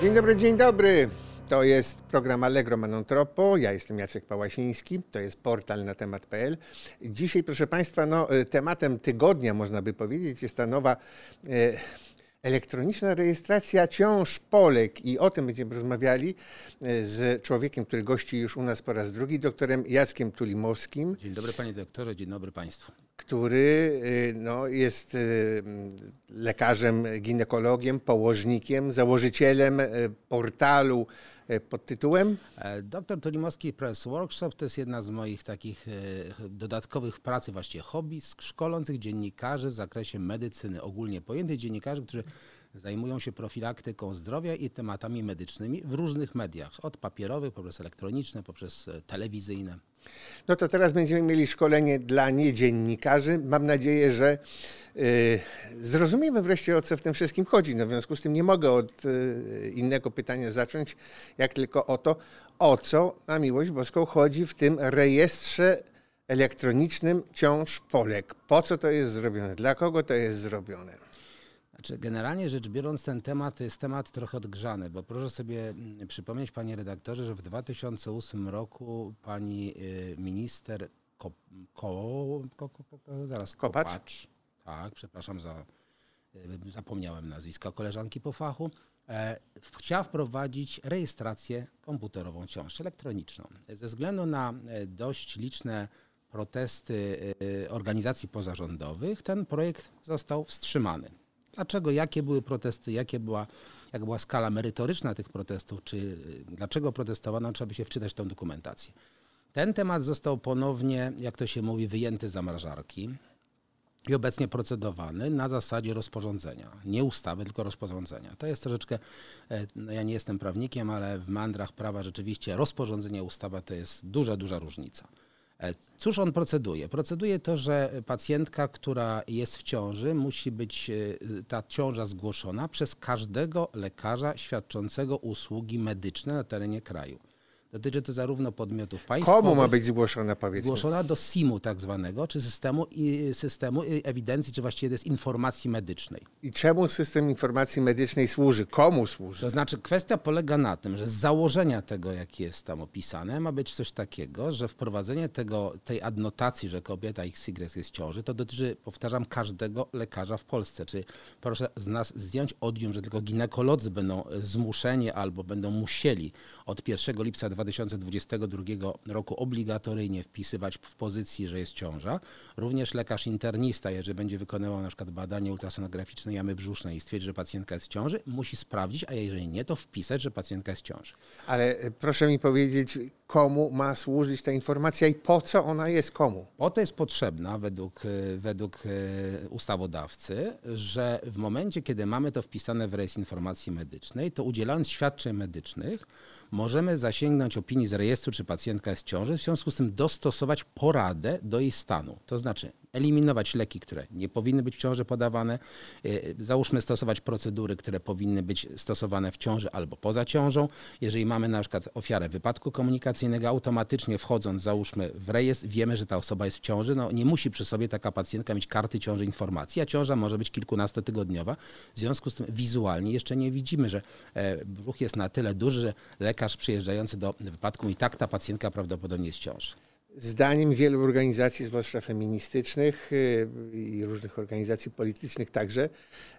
Dzień dobry, dzień dobry. To jest program Allegro Manontropo. Ja jestem Jacek Pałasiński. To jest portal na temat.pl. Dzisiaj, proszę Państwa, no, e, tematem tygodnia, można by powiedzieć, jest ta nowa e, elektroniczna rejestracja ciąż Polek. I o tym będziemy rozmawiali e, z człowiekiem, który gości już u nas po raz drugi, doktorem Jackiem Tulimowskim. Dzień dobry Panie Doktorze, dzień dobry Państwu który y, no, jest y, lekarzem, ginekologiem, położnikiem, założycielem portalu pod tytułem? E, doktor Tolimowski Press Workshop to jest jedna z moich takich dodatkowych pracy, właściwie hobby, szkolących dziennikarzy w zakresie medycyny, ogólnie pojętych dziennikarzy, którzy zajmują się profilaktyką zdrowia i tematami medycznymi w różnych mediach, od papierowych poprzez elektroniczne, poprzez e, telewizyjne. No to teraz będziemy mieli szkolenie dla niedziennikarzy. Mam nadzieję, że yy, zrozumiemy wreszcie o co w tym wszystkim chodzi. No w związku z tym nie mogę od yy, innego pytania zacząć, jak tylko o to, o co na miłość boską chodzi w tym rejestrze elektronicznym ciąż Polek. Po co to jest zrobione? Dla kogo to jest zrobione? Znaczy, generalnie rzecz biorąc, ten temat jest temat trochę odgrzany, bo proszę sobie mm, przypomnieć, panie redaktorze, że w 2008 roku pani y, minister Ko, Ko, Ko, Ko zaraz Kopacz. Kopacz, tak, przepraszam za, y, zapomniałem nazwiska koleżanki po fachu, e, chciała wprowadzić rejestrację komputerową ciąż elektroniczną. Ze względu na e, dość liczne protesty y, organizacji pozarządowych, ten projekt został wstrzymany. Dlaczego, jakie były protesty, jakie była, jaka była skala merytoryczna tych protestów, czy y, dlaczego protestowano, trzeba by się wczytać w tą dokumentację. Ten temat został ponownie, jak to się mówi, wyjęty z zamrażarki i obecnie procedowany na zasadzie rozporządzenia. Nie ustawy, tylko rozporządzenia. To jest troszeczkę, e, no ja nie jestem prawnikiem, ale w mandrach prawa rzeczywiście rozporządzenie, ustawa to jest duża, duża różnica. E, cóż on proceduje? Proceduje to, że pacjentka, która jest w ciąży, musi być e, ta ciąża zgłoszona przez każdego lekarza świadczącego usługi medyczne na terenie kraju. Dotyczy to zarówno podmiotów państwowych. Komu ma być zgłoszona, powiedzmy? Zgłoszona do SIM-u tak zwanego, czy systemu, systemu ewidencji, czy właściwie jest informacji medycznej. I czemu system informacji medycznej służy? Komu służy? To znaczy kwestia polega na tym, że z założenia tego, jak jest tam opisane, ma być coś takiego, że wprowadzenie tego, tej adnotacji, że kobieta XY jest w ciąży, to dotyczy, powtarzam, każdego lekarza w Polsce. Czy proszę z nas zdjąć odium, że tylko ginekolodzy będą zmuszeni albo będą musieli od 1 lipca 2022 roku obligatoryjnie wpisywać w pozycji, że jest ciąża. Również lekarz internista, jeżeli będzie wykonywał na przykład badanie ultrasonograficzne jamy brzusznej i stwierdzi, że pacjentka jest w ciąży, musi sprawdzić, a jeżeli nie, to wpisać, że pacjentka jest w ciąży. Ale e, proszę mi powiedzieć, komu ma służyć ta informacja i po co ona jest komu? Po to jest potrzebna według, e, według e, ustawodawcy, że w momencie, kiedy mamy to wpisane w rejestr informacji medycznej, to udzielając świadczeń medycznych, możemy zasięgnąć opinii z rejestru, czy pacjentka jest w ciąży, w związku z tym dostosować poradę do jej stanu. To znaczy eliminować leki, które nie powinny być w ciąży podawane, y, załóżmy stosować procedury, które powinny być stosowane w ciąży albo poza ciążą. Jeżeli mamy na przykład ofiarę wypadku komunikacyjnego, automatycznie wchodząc, załóżmy w rejestr, wiemy, że ta osoba jest w ciąży, no nie musi przy sobie taka pacjentka mieć karty ciąży informacji, a ciąża może być kilkunastotygodniowa. W związku z tym wizualnie jeszcze nie widzimy, że e, brzuch jest na tyle duży, że lekarz przyjeżdżający do wypadku i tak ta pacjentka prawdopodobnie jest w ciąży. Zdaniem wielu organizacji, zwłaszcza feministycznych y, i różnych organizacji politycznych także,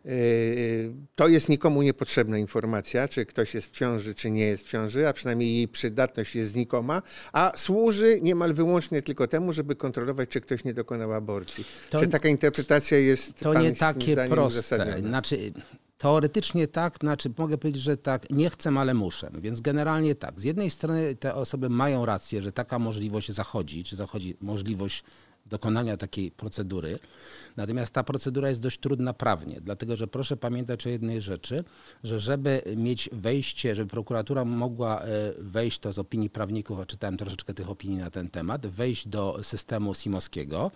y, to jest nikomu niepotrzebna informacja, czy ktoś jest w ciąży, czy nie jest w ciąży, a przynajmniej jej przydatność jest znikoma, a służy niemal wyłącznie tylko temu, żeby kontrolować, czy ktoś nie dokonał aborcji. To, czy taka interpretacja jest To nie takie proste. Znaczy, Teoretycznie tak, znaczy mogę powiedzieć, że tak, nie chcę, ale muszę. Więc generalnie tak. Z jednej strony te osoby mają rację, że taka możliwość zachodzi, czy zachodzi możliwość dokonania takiej procedury. Natomiast ta procedura jest dość trudna prawnie, dlatego że proszę pamiętać o jednej rzeczy, że żeby mieć wejście, żeby prokuratura mogła e, wejść, to z opinii prawników, a czytałem troszeczkę tych opinii na ten temat, wejść do systemu simowskiego,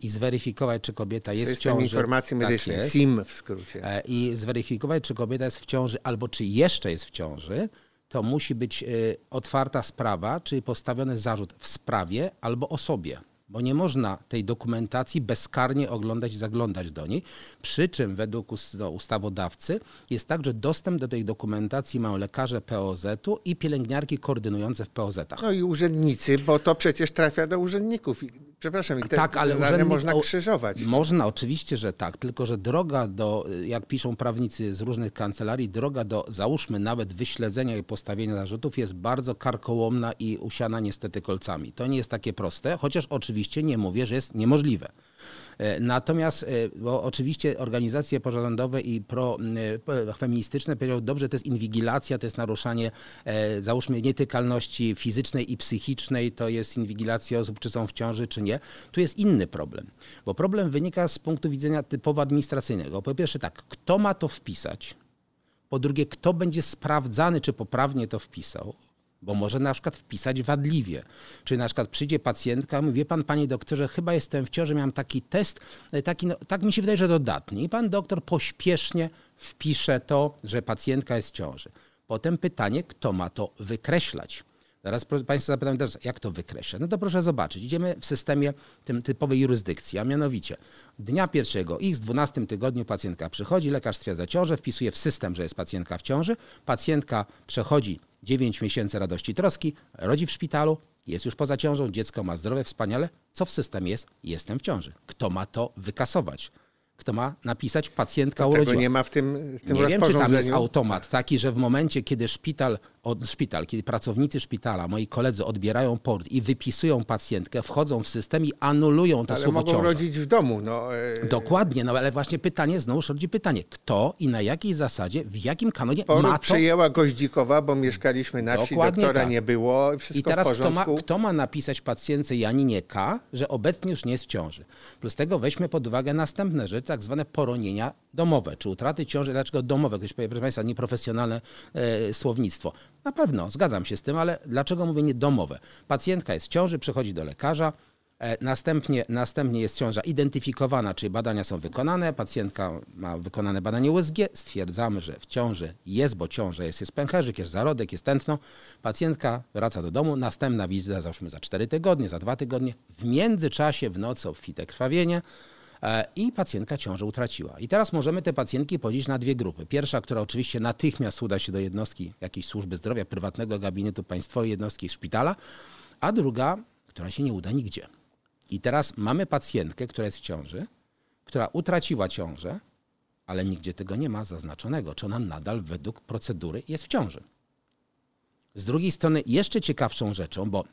i zweryfikować, czy kobieta jest System w ciąży. informacji medycznej, tak SIM w skrócie. E, I zweryfikować, czy kobieta jest w ciąży albo czy jeszcze jest w ciąży, to musi być e, otwarta sprawa, czyli postawiony zarzut w sprawie albo osobie. Bo nie można tej dokumentacji bezkarnie oglądać i zaglądać do niej. Przy czym według no, ustawodawcy jest tak, że dostęp do tej dokumentacji mają lekarze POZ-u i pielęgniarki koordynujące w POZ-ach. No i urzędnicy, bo to przecież trafia do urzędników. Przepraszam, i te tak, ale urzędnik, można krzyżować. Można, oczywiście, że tak, tylko że droga do, jak piszą prawnicy z różnych kancelarii, droga do, załóżmy, nawet wyśledzenia i postawienia zarzutów jest bardzo karkołomna i usiana niestety kolcami. To nie jest takie proste, chociaż oczywiście nie mówię, że jest niemożliwe. E, natomiast, e, bo oczywiście organizacje pozarządowe i profeministyczne e, powiedziały, dobrze, to jest inwigilacja, to jest naruszanie, załóżmy, nietykalności fizycznej i psychicznej, to jest inwigilacja osób, czy są w ciąży, czy nie. Tu jest inny problem, bo problem wynika z punktu widzenia typowo administracyjnego. Po pierwsze tak, kto ma to wpisać? Po drugie, kto będzie sprawdzany, czy poprawnie to wpisał? Bo może na przykład wpisać wadliwie. Czyli na przykład przyjdzie pacjentka, mówi, wie pan, panie doktorze, chyba jestem w ciąży, miałem taki test, e, taki, no, tak mi się wydaje, że dodatni. I pan doktor pośpiesznie wpisze to, że pacjentka jest w ciąży. Potem pytanie, kto ma to wykreślać. Zaraz Państwo zapytają, jak to wykreślę? No to proszę zobaczyć. Idziemy w systemie tym typowej jurysdykcji, a mianowicie dnia pierwszego x w 12 tygodniu pacjentka przychodzi, lekarz stwierdza ciążę, wpisuje w system, że jest pacjentka w ciąży, pacjentka przechodzi 9 miesięcy radości troski, rodzi w szpitalu, jest już poza ciążą, dziecko ma zdrowe, wspaniale. Co w systemie jest? Jestem w ciąży. Kto ma to wykasować? kto ma napisać pacjentka to urodziła. Tego nie ma w tym, w tym Nie wiem, czy tam jest automat taki, że w momencie, kiedy szpital, od, szpital, kiedy pracownicy szpitala, moi koledzy odbierają port i wypisują pacjentkę, wchodzą w system i anulują to ale słowo mogą ciąża. rodzić w domu. No, e... Dokładnie, no ale właśnie pytanie, znowuż rodzi pytanie, kto i na jakiej zasadzie, w jakim kanonie Poród ma to... przyjęła Goździkowa, bo mieszkaliśmy na wsi, Dokładnie doktora tak. nie było, wszystko I teraz kto ma, kto ma napisać pacjentce Janinie K., że obecnie już nie jest w ciąży? Plus tego weźmy pod uwagę następne rzeczy, tak zwane poronienie domowe, czy utraty ciąży, dlaczego domowe? Ktoś powie, proszę Państwa, nieprofesjonalne e, słownictwo. Na pewno, zgadzam się z tym, ale dlaczego mówię nie domowe? Pacjentka jest w ciąży, przychodzi do lekarza, e, Następnie, następnie jest ciąża identyfikowana, czyli badania są wykonane, pacjentka ma wykonane badanie USG, stwierdzamy, że w ciąży jest, bo ciąża jest, jest pęcherzyk, jest zarodek, jest tętno. Pacjentka wraca do domu, następna wizyta załóżmy za 4 tygodnie, za 2 tygodnie. W międzyczasie w nocy obfite krwawienie, i pacjentka ciążę utraciła. I teraz możemy te pacjentki podzielić na dwie grupy. Pierwsza, która oczywiście natychmiast uda się do jednostki jakiejś służby zdrowia, prywatnego gabinetu państwowej, jednostki szpitala, a druga, która się nie uda nigdzie. I teraz mamy pacjentkę, która jest w ciąży, która utraciła ciążę, ale nigdzie tego nie ma zaznaczonego, czy ona nadal według procedury jest w ciąży. Z drugiej strony, jeszcze ciekawszą rzeczą, bo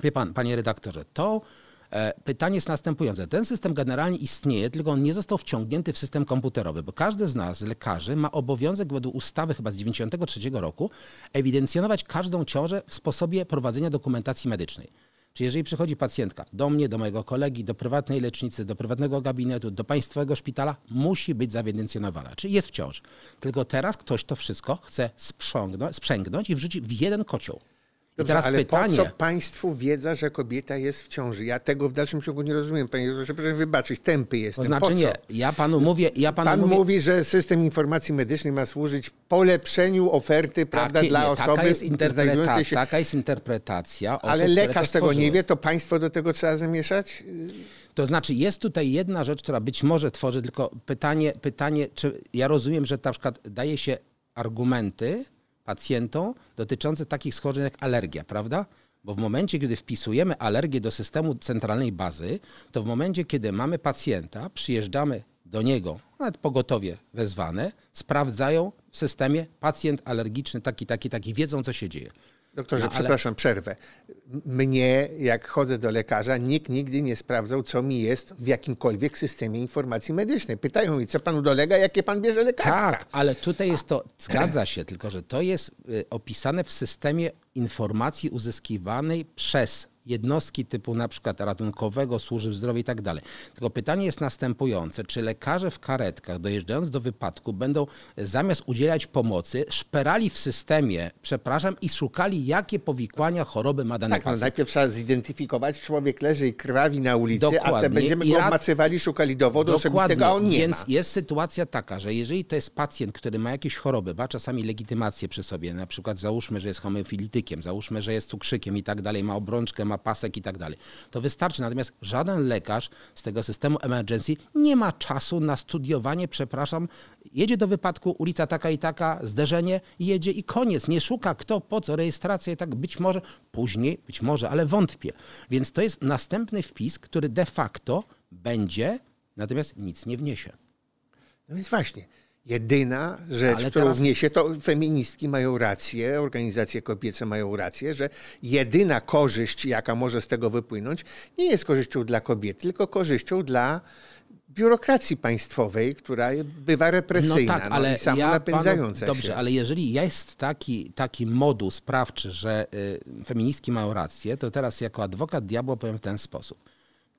wie pan, panie redaktorze, to E, pytanie jest następujące. Ten system generalnie istnieje, tylko on nie został wciągnięty w system komputerowy, bo każdy z nas, lekarzy, ma obowiązek według ustawy chyba z 1993 roku ewidencjonować każdą ciążę w sposobie prowadzenia dokumentacji medycznej. Czy jeżeli przychodzi pacjentka do mnie, do mojego kolegi, do prywatnej lecznicy, do prywatnego gabinetu, do państwowego szpitala, musi być zaewidencjonowana. Czy jest w ciąży. Tylko teraz ktoś to wszystko chce sprzęgnąć i wrzucić w jeden kocioł. Dobrze, teraz ale pytanie. po co państwu wiedza, że kobieta jest w ciąży? Ja tego w dalszym ciągu nie rozumiem, panie doktorze. Proszę wybaczyć, tępy jestem. To znaczy nie, ja panu mówię... Ja panu Pan mówię... mówi, że system informacji medycznej ma służyć polepszeniu oferty prawda, dla nie, osoby taka jest znajdującej się... Taka jest interpretacja Ale lekarz tego nie wie, to państwo do tego trzeba zamieszać? To znaczy jest tutaj jedna rzecz, która być może tworzy, tylko pytanie, pytanie czy ja rozumiem, że na przykład daje się argumenty, pacjentom dotyczące takich schorzeń jak alergia, prawda? Bo w momencie, kiedy wpisujemy alergię do systemu centralnej bazy, to w momencie, kiedy mamy pacjenta, przyjeżdżamy do niego, nawet pogotowie wezwane, sprawdzają w systemie pacjent alergiczny taki, taki, taki, wiedzą co się dzieje. Doktorze, no, ale... przepraszam, przerwę. Mnie, jak chodzę do lekarza, nikt nigdy nie sprawdzał, co mi jest w jakimkolwiek systemie informacji medycznej. Pytają mi, co panu dolega, jakie pan bierze lekarstwa. Tak, ale tutaj jest to, zgadza się, tylko że to jest y, opisane w systemie informacji uzyskiwanej przez jednostki typu na przykład ratunkowego, służb zdrowia i tak dalej. Tylko pytanie jest następujące, czy lekarze w karetkach dojeżdżając do wypadku będą zamiast udzielać pomocy szperali w systemie, przepraszam, i szukali jakie powikłania choroby ma dany tak, no, pacjent. No najpierw trzeba zidentyfikować, człowiek leży i krwawi na ulicy, Dokładnie. a te będziemy go obmacywali, szukali dowodu Dokładnie. osobistego, a on nie Więc ma. jest sytuacja taka, że jeżeli to jest pacjent, który ma jakieś choroby, ma czasami legitymację przy sobie, na przykład załóżmy, że jest homofilitykiem, załóżmy, że jest cukrzykiem i tak dalej, ma obrączkę, ma ma pasek i tak dalej. To wystarczy. Natomiast żaden lekarz z tego systemu emergency nie ma czasu na studiowanie, przepraszam, jedzie do wypadku, ulica taka i taka, zderzenie, jedzie i koniec. Nie szuka kto, po co, rejestracja i tak. Być może później, być może, ale wątpię. Więc to jest następny wpis, który de facto będzie, natomiast nic nie wniesie. No więc właśnie. Jedyna rzecz, Ale którą teraz... wniesie, to feministki mają rację, organizacje kobiece mają rację, że jedyna korzyść, jaka może z tego wypłynąć, nie jest korzyścią dla kobiety, tylko korzyścią dla biurokracji państwowej, która bywa represyjna no tak, ale no i samonapędzająca panu, Dobrze, ale jeżeli jest taki, taki moduł sprawczy, że y, feministki mają rację, to teraz jako adwokat diabła powiem w ten sposób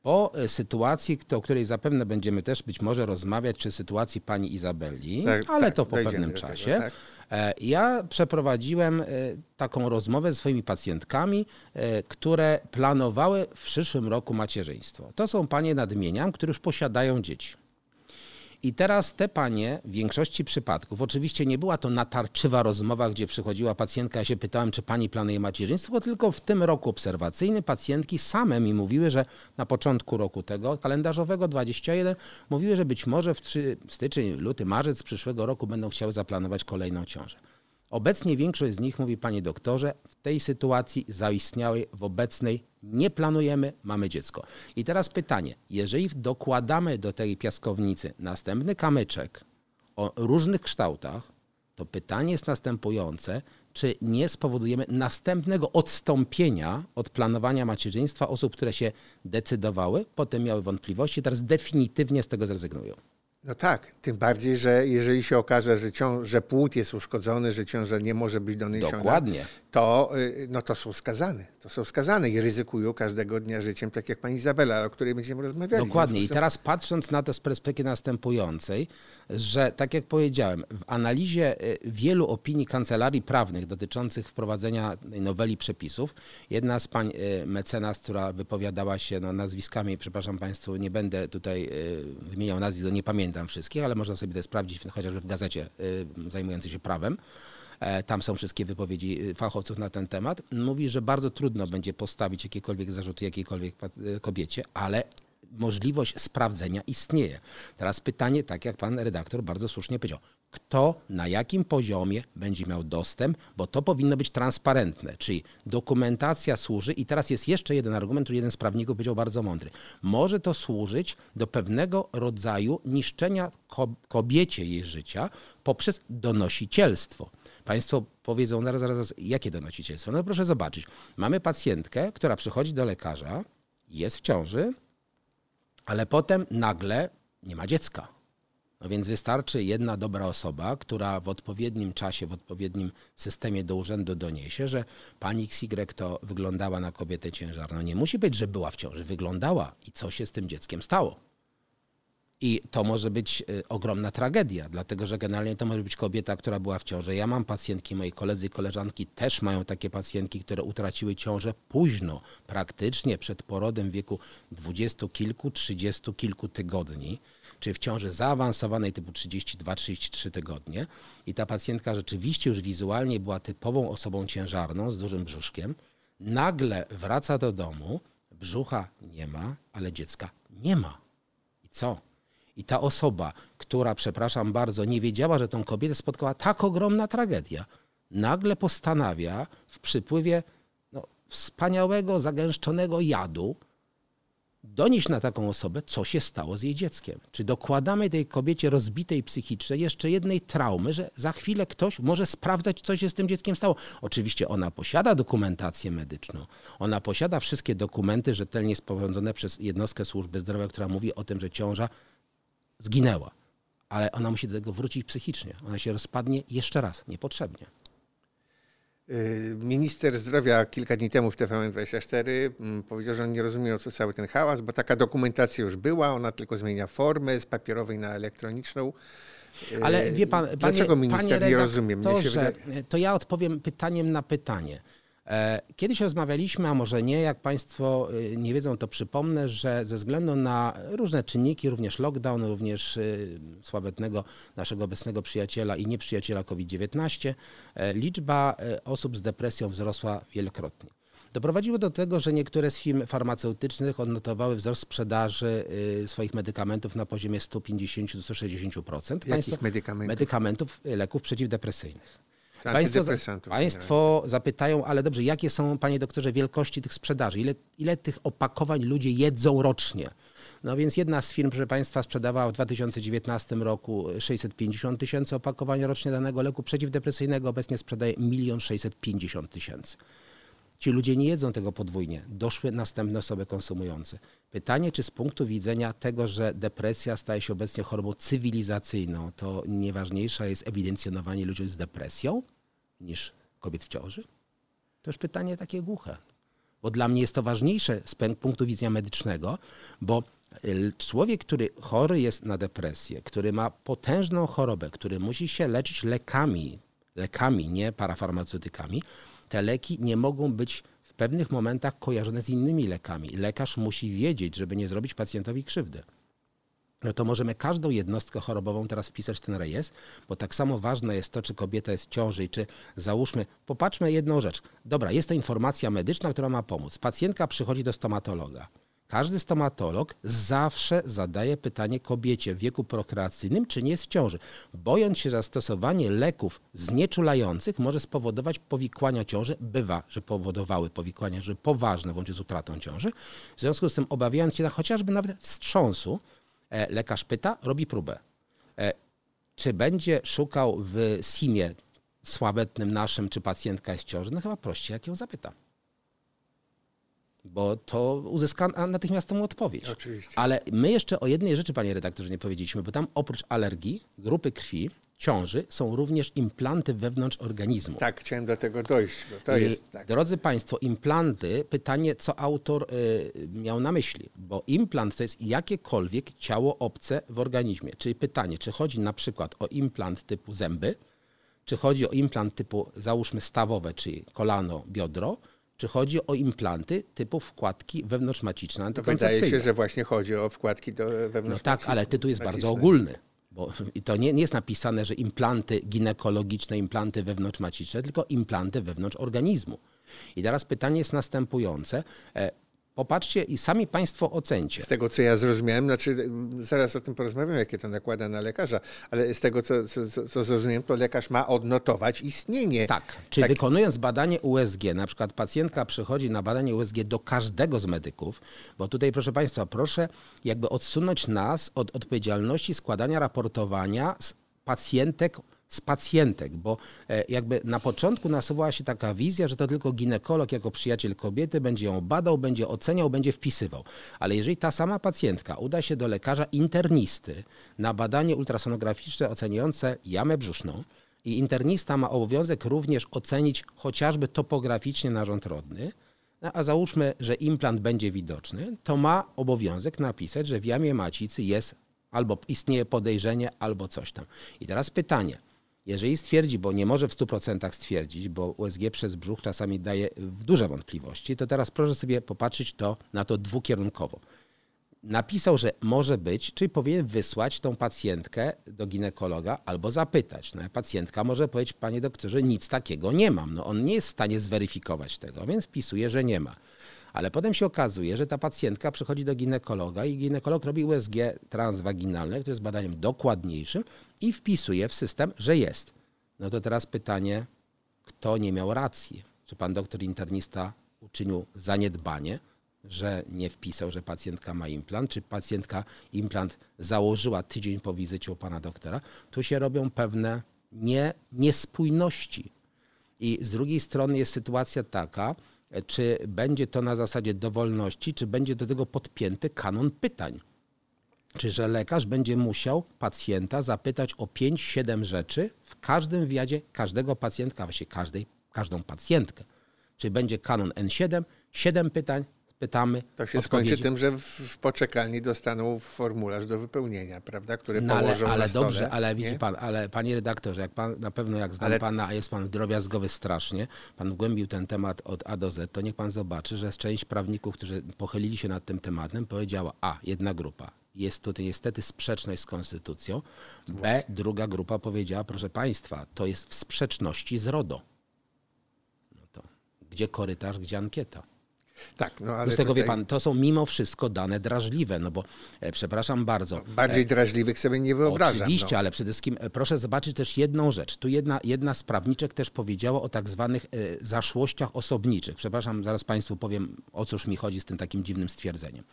o e, sytuacji, o której zapewne będziemy też być może rozmawiać, czy sytuacji pani Izabeli, tak, ale tak, to po pewnym czasie. Tego, tak. E, ja przeprowadziłem e, taką rozmowę ze swoimi pacjentkami, które planowały w przyszłym roku macierzyństwo. To są panie nadmieniam, które już posiadają dzieci. I teraz te panie w większości przypadków, oczywiście nie była to natarczywa rozmowa, gdzie przychodziła pacjentka, ja się pytałem, czy pani planuje macierzyństwo, tylko w tym roku obserwacyjnym pacjentki same mi mówiły, że na początku roku tego kalendarzowego 21 mówiły, że być może w styczeń, luty, marzec przyszłego roku będą chciały zaplanować kolejną ciążę. Obecnie większość z nich mówi, panie doktorze, w tej sytuacji zaistniałej, w obecnej nie planujemy, mamy dziecko. I teraz pytanie, jeżeli dokładamy do tej piaskownicy następny kamyczek o różnych kształtach, to pytanie jest następujące, czy nie spowodujemy następnego odstąpienia od planowania macierzyństwa osób, które się decydowały, potem miały wątpliwości, teraz definitywnie z tego zrezygnują. No tak, tym bardziej, że jeżeli się okaże, że, ciąż, że płód jest uszkodzony, że ciąża nie może być doniesiona, Dokładnie. To, y, no to są skazane. To są skazane i ryzykują każdego dnia życiem, tak jak pani Izabela, o której będziemy rozmawiali. Dokładnie. I teraz patrząc na to z perspektywy następującej, że tak jak powiedziałem, w analizie y, wielu opinii kancelarii prawnych dotyczących wprowadzenia noweli przepisów, jedna z pań y, mecenas, która wypowiadała się no, nazwiskami, przepraszam Państwu, nie będę tutaj wymieniał nazwisk, nie pamiętam, wszystkich, ale można sobie to sprawdzić chociażby w gazecie y, zajmującej się prawem. E, tam są wszystkie wypowiedzi y, fachowców na ten temat. Mówi, że bardzo trudno będzie postawić jakiekolwiek zarzuty jakiejkolwiek y, kobiecie, ale możliwość sprawdzenia istnieje. Teraz pytanie, tak jak pan redaktor bardzo słusznie powiedział, kto na jakim poziomie będzie miał dostęp, bo to powinno być transparentne, czyli dokumentacja służy i teraz jest jeszcze jeden argument, który jeden z prawników powiedział bardzo mądry. Może to służyć do pewnego rodzaju niszczenia kobiecie jej życia poprzez donosicielstwo. Państwo powiedzą, zaraz, zaraz, jakie donosicielstwo? No proszę zobaczyć. Mamy pacjentkę, która przychodzi do lekarza, jest w ciąży, ale potem nagle nie ma dziecka. No więc wystarczy jedna dobra osoba, która w odpowiednim czasie, w odpowiednim systemie do urzędu doniesie, że pani XY to wyglądała na kobietę ciężarną. Nie musi być, że była w ciąży, wyglądała i co się z tym dzieckiem stało. I to może być y, ogromna tragedia, dlatego że generalnie to może być kobieta, która była w ciąży. Ja mam pacjentki, moi koledzy i koleżanki też mają takie pacjentki, które utraciły ciążę późno, praktycznie przed porodem w wieku dwudziestu kilku, trzydziestu kilku tygodni, czy w ciąży zaawansowanej typu 32-33 tygodnie. I ta pacjentka rzeczywiście już wizualnie była typową osobą ciężarną z dużym brzuszkiem. Nagle wraca do domu, brzucha nie ma, ale dziecka nie ma. I co? I ta osoba, która, przepraszam bardzo, nie wiedziała, że tą kobietę spotkała tak ogromna tragedia, nagle postanawia w przypływie no, wspaniałego, zagęszczonego jadu donieść na taką osobę, co się stało z jej dzieckiem. Czy dokładamy tej kobiecie rozbitej psychicznie jeszcze jednej traumy, że za chwilę ktoś może sprawdzać, co się z tym dzieckiem stało. Oczywiście ona posiada dokumentację medyczną. Ona posiada wszystkie dokumenty rzetelnie sporządzone przez jednostkę służby zdrowia, która mówi o tym, że ciąża zginęła. Ale ona musi do tego wrócić psychicznie. Ona się rozpadnie jeszcze raz, niepotrzebnie. Y, minister zdrowia kilka dni temu w TVN24 mm, powiedział, że on nie rozumie o co cały ten hałas, bo taka dokumentacja już była, ona tylko zmienia formę z papierowej na elektroniczną. Ale wie pan, panie, Dlaczego minister panie nie rozumie? To, że, to ja odpowiem pytaniem na pytanie. E, kiedyś rozmawialiśmy, a może nie, jak Państwo y, nie wiedzą, to przypomnę, że ze względu na różne czynniki, również lockdown, również y, sławetnego naszego obecnego przyjaciela i nieprzyjaciela COVID-19, e, liczba e, osób z depresją wzrosła wielokrotnie. doprowadziło do tego, że niektóre z firm farmaceutycznych odnotowały wzrost sprzedaży swoich medykamentów na poziomie 150 do 160%. Jakich medykamentów? Medykamentów, y, leków przeciwdepresyjnych. Czy Państwo, państwo zapytają, ale dobrze, jakie są, panie doktorze, wielkości tych sprzedaży? Ile, ile tych opakowań ludzie jedzą rocznie? No więc jedna z firm, proszę Państwa, sprzedawała w 2019 roku 650 tysięcy opakowań rocznie danego leku przeciwdepresyjnego, obecnie sprzedaje 1 650 tysięcy. Ci ludzie nie jedzą tego podwójnie. Doszły następne osoby konsumujące. Pytanie, czy z punktu widzenia tego, że depresja staje się obecnie chorobą cywilizacyjną, to nieważniejsze jest ewidencjonowanie ludzi z depresją niż kobiet w ciąży? To już pytanie takie głuche. Bo dla mnie jest to ważniejsze z punktu widzenia medycznego, bo y, człowiek, który chory jest na depresję, który ma potężną chorobę, który musi się leczyć lekami, lekami, nie parafarmaceutykami, te leki nie mogą być w pewnych momentach kojarzone z innymi lekami. Lekarz musi wiedzieć, żeby nie zrobić pacjentowi krzywdy. No to możemy każdą jednostkę chorobową teraz wpisać w ten rejestr, bo tak samo ważne jest to, czy kobieta jest w ciąży i czy załóżmy, popatrzmy jedną rzecz. Dobra, jest to informacja medyczna, która ma pomóc. Pacjentka przychodzi do stomatologa. Każdy stomatolog zawsze zadaje pytanie kobiecie w wieku prokreacyjnym, czy nie jest w ciąży, bojąc się, że stosowanie leków znieczulających może spowodować powikłania ciąży. Bywa, że powodowały powikłania że poważne, włącznie z utratą ciąży. W związku z tym, obawiając się na chociażby nawet wstrząsu, lekarz pyta, robi próbę. E, czy będzie szukał w SIM-ie sławetnym naszym, czy pacjentka jest w ciąży? No chyba prościej, jak ją zapyta bo to uzyska natychmiastową odpowiedź. Oczywiście. Ale my jeszcze o jednej rzeczy, panie redaktorze, nie powiedzieliśmy, bo tam oprócz alergii, grupy krwi, ciąży są również implanty wewnątrz organizmu. Tak, chciałem do tego dojść. Bo to I, jest, tak. Drodzy Państwo, implanty, pytanie, co autor y, miał na myśli, bo implant to jest jakiekolwiek ciało obce w organizmie. Czyli pytanie, czy chodzi na przykład o implant typu zęby, czy chodzi o implant typu, załóżmy, stawowe, czyli kolano, biodro, czy chodzi o implanty typu wkładki wewnątrzmaciczne To antykoncepcyjne. wydaje się, że właśnie chodzi o wkładki do wewnątrz. No tak, ale tytuł jest bardzo ogólny. Bo to nie, nie jest napisane, że implanty ginekologiczne, implanty wewnątrzmaciczne, tylko implanty wewnątrz organizmu. I teraz pytanie jest następujące. Popatrzcie i sami Państwo ocencie. Z tego, co ja zrozumiałem, znaczy zaraz o tym porozmawiam, jakie to nakłada na lekarza, ale z tego, co, co, co zrozumiałem, to lekarz ma odnotować istnienie. Tak. Czy tak. wykonując badanie USG, na przykład pacjentka przychodzi na badanie USG do każdego z medyków, bo tutaj, proszę Państwa, proszę jakby odsunąć nas od odpowiedzialności składania raportowania z pacjentek z pacjentek, bo e, jakby na początku nasuwała się taka wizja, że to tylko ginekolog jako przyjaciel kobiety będzie ją badał, będzie oceniał, będzie wpisywał. Ale jeżeli ta sama pacjentka uda się do lekarza internisty na badanie ultrasonograficzne oceniające jamę brzuszną, i internista ma obowiązek również ocenić chociażby topograficznie narząd rodny, no, a załóżmy, że implant będzie widoczny, to ma obowiązek napisać, że w jamie macicy jest albo istnieje podejrzenie, albo coś tam. I teraz pytanie, jeżeli stwierdzi, bo nie może w 100% stwierdzić, bo USG przez brzuch czasami daje w duże wątpliwości, to teraz proszę sobie popatrzeć to, na to dwukierunkowo. Napisał, że może być, czyli powinien wysłać tą pacjentkę do ginekologa albo zapytać. No, pacjentka może powiedzieć, panie doktorze, nic takiego nie mam. No, on nie jest w stanie zweryfikować tego, więc wpisuje, że nie ma. Ale potem się okazuje, że ta pacjentka przychodzi do ginekologa i ginekolog robi USG transwaginalne, które jest badaniem dokładniejszym i wpisuje w system, że jest. No to teraz pytanie, kto nie miał racji? Czy pan doktor internista uczynił zaniedbanie, że nie wpisał, że pacjentka ma implant, czy pacjentka implant założyła tydzień po wizycie u pana doktora? Tu się robią pewne nie, niespójności. I z drugiej strony jest sytuacja taka, czy będzie to na zasadzie dowolności, czy będzie do tego podpięty kanon pytań. Czy że lekarz będzie musiał pacjenta zapytać o 5-7 rzeczy w każdym wywiadzie każdego pacjentka, właściwie każdej, każdą pacjentkę. Czy będzie kanon N7, 7 pytań, pytamy. To się odpowiedzi. skończy tym, że w, poczekalni dostaną formularz do wypełnienia, prawda, który no, położą ale, ale na stole, dobrze, ale nie? widzi pan, ale panie redaktorze, jak pan na pewno jak znam Ale- pana, a jest pan drobiazgowy strasznie, pan wgłębił ten temat od A do Z, to niech pan zobaczy, że część prawników, którzy pochylili się nad tym tematem, powiedziała A, jedna grupa. Jest tutaj niestety sprzeczność z konstytucją. B, druga grupa powiedziała, proszę państwa, to jest w sprzeczności z RODO. No to Gdzie korytarz, gdzie ankieta? Tak, no ale Z tego tutaj wie pan, to są mimo wszystko dane drażliwe, no bo e, przepraszam bardzo. bardziej drażliwych sobie nie wyobrażam. Oczywiście, no. ale przede wszystkim e, proszę zobaczyć też jedną rzecz. Tu jedna, jedna z prawniczek też powiedziała o tak zwanych e, zaszłościach osobniczych. Przepraszam, zaraz Państwu powiem, o cóż mi chodzi z tym takim dziwnym stwierdzeniem.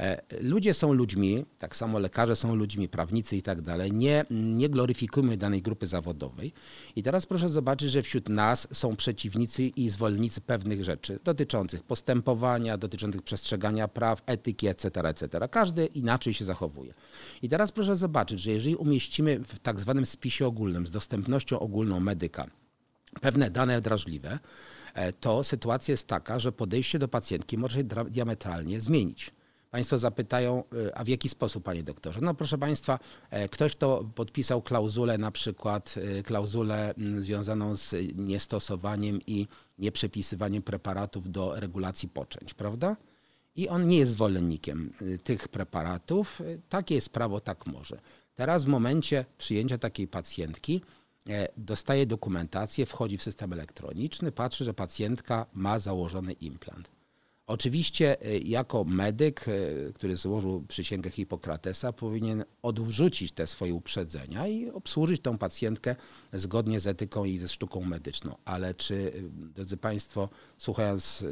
E, Ludzie są ludźmi, tak samo lekarze są ludźmi, prawnicy i tak dalej. Nie, nie gloryfikujmy danej grupy zawodowej. I teraz proszę zobaczyć, że wśród nas są przeciwnicy i zwolennicy pewnych rzeczy dotyczących postępowania, dotyczących przestrzegania praw, etyki, etc., etc. Każdy inaczej się zachowuje. I teraz proszę zobaczyć, że jeżeli umieścimy w tak zwanym spisie ogólnym z dostępnością ogólną medyka pewne dane drażliwe, e, to sytuacja jest taka, że podejście do pacjentki może się diametralnie zmienić. Państwo zapytają, e, a w jaki sposób, panie doktorze? No proszę państwa, e, ktoś, kto podpisał klauzulę, na przykład e, klauzulę związaną z niestosowaniem i nieprzepisywaniem preparatów do regulacji poczęć, prawda? I on nie jest zwolennikiem tych preparatów. Takie jest prawo, tak może. Teraz w momencie przyjęcia takiej pacjentki dostaje dokumentację, wchodzi w system elektroniczny, patrzy, że pacjentka ma założony implant. Oczywiście y, jako medyk, y, który złożył przysięgę Hipokratesa, powinien odrzucić te swoje uprzedzenia i obsłużyć tą pacjentkę zgodnie z etyką i ze sztuką medyczną. Ale czy, y, drodzy Państwo, słuchając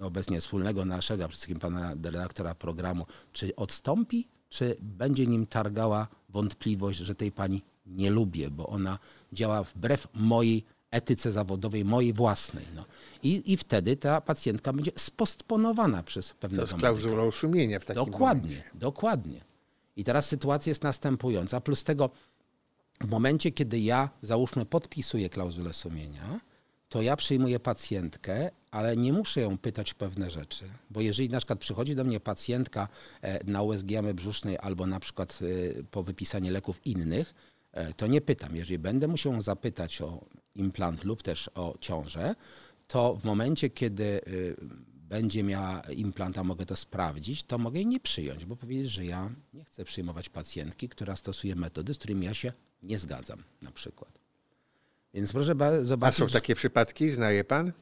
obecnie wspólnego naszego, przede wszystkim pana redaktora programu, czy odstąpi, czy będzie nim targała wątpliwość, że tej pani nie lubię, bo ona działa wbrew mojej etyce zawodowej, mojej własnej. No. I, I wtedy ta pacjentka będzie spostponowana przez Co pewnego z klauzulą sumienia w takim Dokładnie, momencie. dokładnie. I teraz sytuacja jest następująca. Plus tego, w momencie, kiedy ja, załóżmy, podpisuję klauzulę sumienia, to ja przyjmuję pacjentkę, ale nie muszę ją pytać pewne rzeczy. Bo jeżeli na przykład przychodzi do mnie pacjentka e, na USG jamy brzusznej albo na przykład e, po wypisanie leków innych, to nie pytam. Jeżeli będę musiał zapytać o implant lub też o ciążę, to w momencie, kiedy y, będzie miała implant, a mogę to sprawdzić, to mogę jej nie przyjąć, bo powiedzieć, że ja nie chcę przyjmować pacjentki, która stosuje metody, z którymi ja się nie zgadzam na przykład. Więc proszę ba- A zobaczyć... są takie przypadki, znaje pan?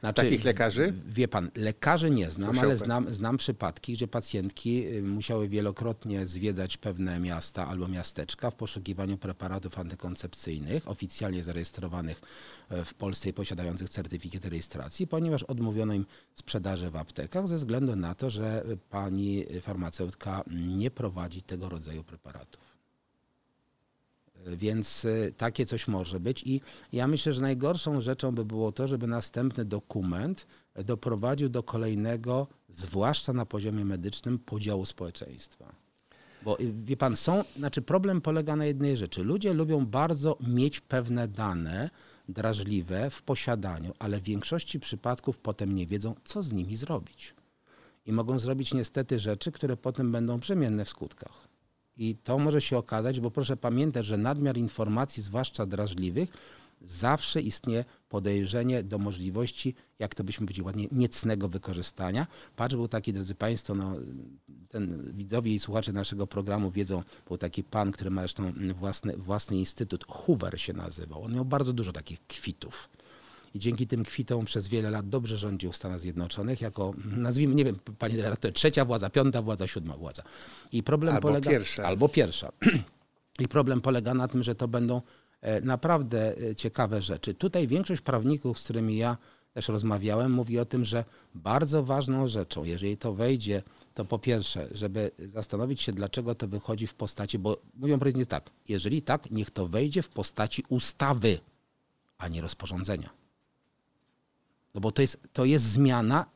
Znaczy, takich lekarzy? Wie pan, lekarzy nie znam, ale znam, znam przypadki, że pacjentki y, musiały wielokrotnie zwiedzać pewne miasta albo miasteczka w poszukiwaniu preparatów antykoncepcyjnych oficjalnie zarejestrowanych e, w Polsce i posiadających certyfikat rejestracji, ponieważ odmówiono im sprzedaży w aptekach ze względu na to, że pani farmaceutka nie prowadzi tego rodzaju preparatów. Więc y, takie coś może być i ja myślę, że najgorszą rzeczą by było to, żeby następny dokument doprowadził do kolejnego, zwłaszcza na poziomie medycznym, podziału społeczeństwa. Bo y, wie pan, są, znaczy problem polega na jednej rzeczy. Ludzie lubią bardzo mieć pewne dane drażliwe w posiadaniu, ale w większości przypadków potem nie wiedzą, co z nimi zrobić. I mogą zrobić niestety rzeczy, które potem będą brzemienne w skutkach. I to może się okazać, bo proszę pamiętać, że nadmiar informacji, zwłaszcza drażliwych, zawsze istnieje podejrzenie do możliwości, jak to byśmy powiedzieli ładnie, niecnego wykorzystania. Patrz, był taki, drodzy Państwo, no, ten widzowie i słuchacze naszego programu wiedzą, był taki pan, który ma zresztą własny, własny instytut, Hoover się nazywał. On miał bardzo dużo takich kwitów. I dzięki tym kwitom przez wiele lat dobrze rządził w Stanach Zjednoczonych jako, nazwijmy, nie wiem, panie redaktorze, trzecia władza, piąta władza, siódma władza. I problem Albo polega... pierwsza. Albo pierwsza. I problem polega na tym, że to będą e, naprawdę e, ciekawe rzeczy. Tutaj większość prawników, z którymi ja też rozmawiałem, mówi o tym, że bardzo ważną rzeczą, jeżeli to wejdzie, to po pierwsze, żeby zastanowić się, dlaczego to wychodzi w postaci, bo mówią powiedzieć tak, jeżeli tak, niech to wejdzie w postaci ustawy, a nie rozporządzenia. No bo to jest, to jest zmiana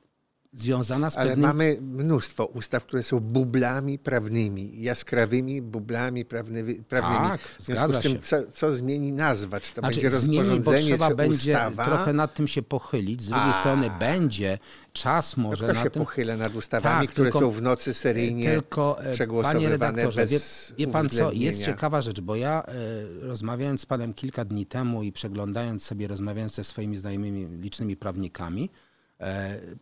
związana z Ale pewnym... mamy mnóstwo ustaw, które są bublami prawnymi, jaskrawymi bublami prawnymi. prawnymi. Tak, w związku zgadza z tym, się. co, co zmieni nazwa? Czy to Znaczy, będzie zmieni, rozporządzenie, trzeba czy będzie ustawa? trochę nad tym się pochylić. Z drugiej A. strony będzie czas może Kto na się tym... pochyla nad ustawami, Tak, które tylko- są w nocy seryjnie Tylko, e, panie przegłosowywane redaktorze, wie, wie pan co, jest ciekawa rzecz, bo ja e, rozmawiając z panem kilka dni temu i przeglądając sobie, rozmawiając ze swoimi znajomymi, licznymi prawnikami,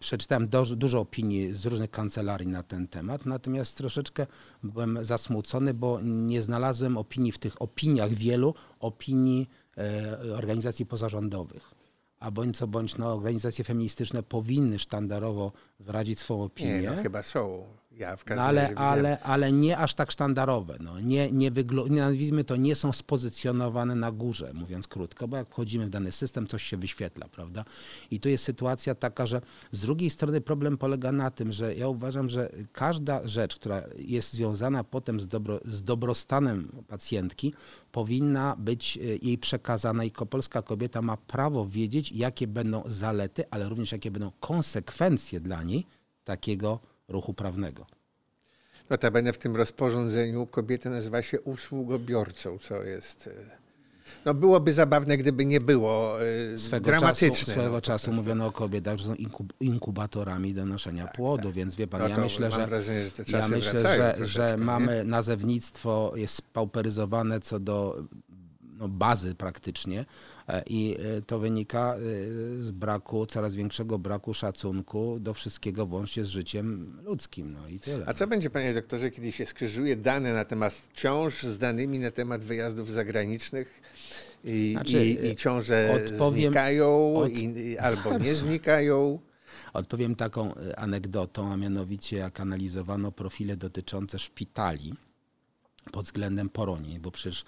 przeczytałem do, dużo opinii z różnych kancelarii na ten temat, natomiast troszeczkę byłem zasmucony, bo nie znalazłem opinii w tych opiniach wielu, opinii e, organizacji pozarządowych. a bądź co bądź no, organizacje feministyczne powinny sztandarowo wyrazić swoją opinię. Nie, no chyba są. Ja w każdym no, ale, razie ale, ale nie aż tak sztandarowe. No. Nie, nie, nazwijmy to, nie są spozycjonowane na górze, mówiąc krótko, bo jak wchodzimy w dany system, coś się wyświetla, prawda? I tu jest sytuacja taka, że z drugiej strony problem polega na tym, że ja uważam, że każda rzecz, która jest związana potem z, dobro, z dobrostanem pacjentki, powinna być e, jej przekazana i polska kobieta ma prawo wiedzieć, jakie będą zalety, ale również jakie będą konsekwencje dla niej takiego ruchu prawnego. Notabene w tym rozporządzeniu kobieta nazywa się usługobiorcą, co jest... E, no byłoby zabawne, gdyby nie było e, swego dramatyczne. Czasu, swego no, czasu mówiono o kobietach, że są inkub, inkubatorami do noszenia płodu, tak. więc wie pan, no ja myślę, że, wrażenie, że ja myślę, że, że mamy nazewnictwo jest spauperyzowane co do no, bazy praktycznie e, i e, to wynika e, z braku, coraz większego braku szacunku do wszystkiego włącznie z życiem ludzkim. No i tyle. A co będzie, panie doktorze, kiedy się skrzyżuje dane na temat ciąż z danymi na temat wyjazdów zagranicznych i, Znaczy, i, i ciąże odpowiem- znikają od- i, albo nie znikają? Odpowiem taką anegdotą, a mianowicie jak analizowano profile dotyczące szpitali pod względem poronień, bo przecież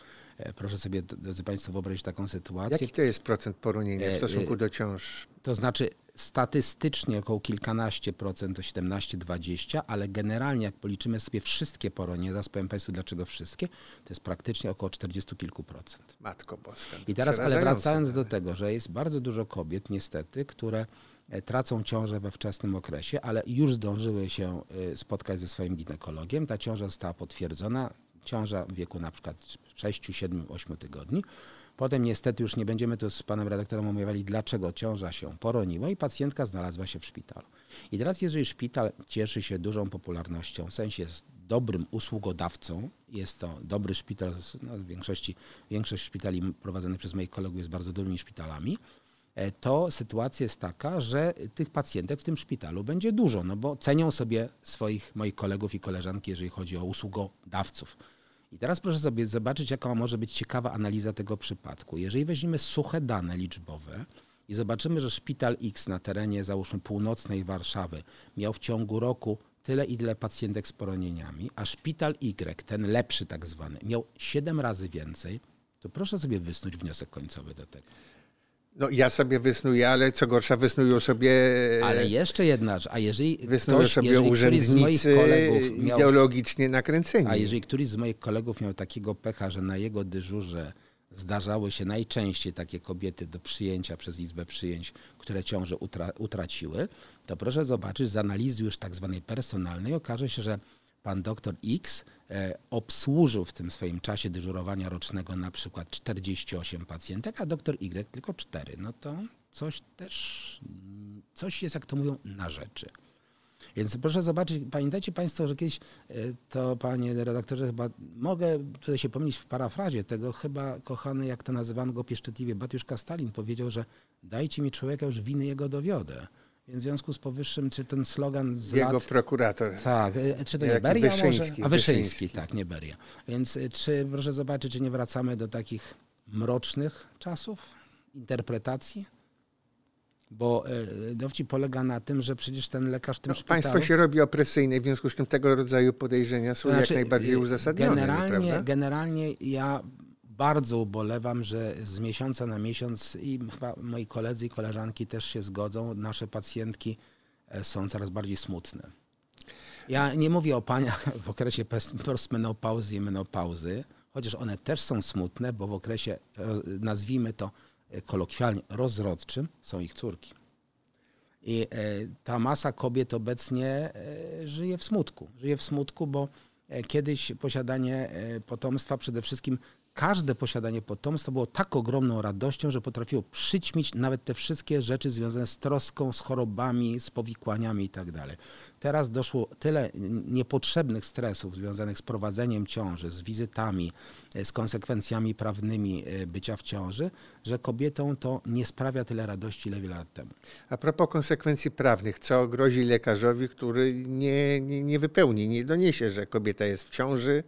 proszę sobie, drodzy Państwo, wyobrazić taką sytuację. Jaki to jest procent poronienia w E, stosunku e, do ciąż? To znaczy statystycznie około kilkanaście procent, to 17-20, ale generalnie jak policzymy sobie wszystkie poronienia, zaraz powiem Państwu dlaczego wszystkie, to jest praktycznie około 40 kilku procent. Matko Boska. I teraz, ale wracając do tego, że jest bardzo dużo kobiet niestety, które e, tracą ciążę we wczesnym okresie, ale już zdążyły się e, spotkać ze swoim ginekologiem. Ta ciąża została potwierdzona, ciąża w wieku na przykład 6, 7, 8 tygodni. Potem niestety już nie będziemy tu z panem redaktorem omawiali, dlaczego ciąża się poroniła i pacjentka znalazła się w szpitalu. I teraz jeżeli szpital cieszy się dużą popularnością, w sensie jest dobrym usługodawcą, jest to dobry szpital, no, w większości, większość szpitali prowadzonych przez moich kolegów jest bardzo dobrymi szpitalami, e, to sytuacja jest taka, że tych pacjentek w tym szpitalu będzie dużo, no bo cenią sobie swoich moich kolegów i koleżanki, jeżeli chodzi o usługodawców. I teraz proszę sobie zobaczyć, jaka może być ciekawa analiza tego przypadku. Jeżeli weźmiemy suche dane liczbowe i zobaczymy, że szpital X na terenie, załóżmy, północnej Warszawy miał w ciągu roku tyle i tyle pacjentek z poronieniami, a szpital Y, ten lepszy tak zwany, miał 7 razy więcej, to proszę sobie wysnuć wniosek końcowy do tego. No ja sobie wysnuję, ale co gorsza wysnują sobie Ale jeszcze jedna rzecz, a jeżeli wysnują ktoś, sobie jeżeli któryś z moich urzędnicy kolegów miał ideologicznie nakręceni. A jeżeli któryś z moich kolegów miał takiego pecha, że na jego dyżurze zdarzały się najczęściej takie kobiety do przyjęcia przez Izbę Przyjęć, które ciąże utra utraciły, to proszę zobaczyć, z analizy już tak zwanej personalnej okaże się, że pan doktor X e, obsłużył w tym swoim czasie dyżurowania rocznego na przykład 48 pacjentek, a doktor Y tylko 4. No to coś też, coś jest, jak to mówią, na rzeczy. Więc proszę zobaczyć, pamiętajcie Państwo, że kiedyś e, to, panie redaktorze, chyba mogę tutaj się pomylić w parafrazie tego, chyba kochany, jak to nazywano go pieszczotliwie, Batiuszka Stalin powiedział, że dajcie mi człowieka, już winy jego dowiodę. Więc w związku z powyższym, czy ten slogan z Jego lat... prokurator. Tak, e, czy to nie Beria Wyszyński, może? A Wyszyński, Wyszyński. tak, nie Beria. Więc e, czy, proszę zobaczyć, czy nie wracamy do takich mrocznych czasów interpretacji? Bo e, dowcip polega na tym, że przecież ten lekarz w tym No, szpitalu... państwo się robi opresyjne, w związku z tym tego rodzaju podejrzenia są Znaczy, jak najbardziej uzasadnione, Generalnie, generalnie ja bardzo ubolewam, że z miesiąca na miesiąc i chyba moi koledzy i koleżanki też się zgodzą, nasze pacjentki e, są coraz bardziej smutne. Ja nie mówię o paniach w okresie postmenopauzy i menopauzy, chociaż one też są smutne, bo w okresie, e, nazwijmy to e, kolokwialnie, rozrodczym są ich córki. I ta masa kobiet obecnie żyje w smutku. Żyje w smutku, bo kiedyś posiadanie potomstwa, przede wszystkim każde posiadanie potomstwa było tak ogromną radością, że potrafiło przyćmić nawet te wszystkie rzeczy związane z troską, z chorobami, z powikłaniami i tak. Teraz doszło tyle niepotrzebnych stresów związanych z prowadzeniem ciąży, z wizytami, e, z konsekwencjami prawnymi e, bycia w ciąży, że kobietom to nie sprawia tyle radości, ile wiele lat temu. A propos konsekwencji prawnych, co grozi lekarzowi, który nie, nie, nie wypełni, nie doniesie, że kobieta jest w ciąży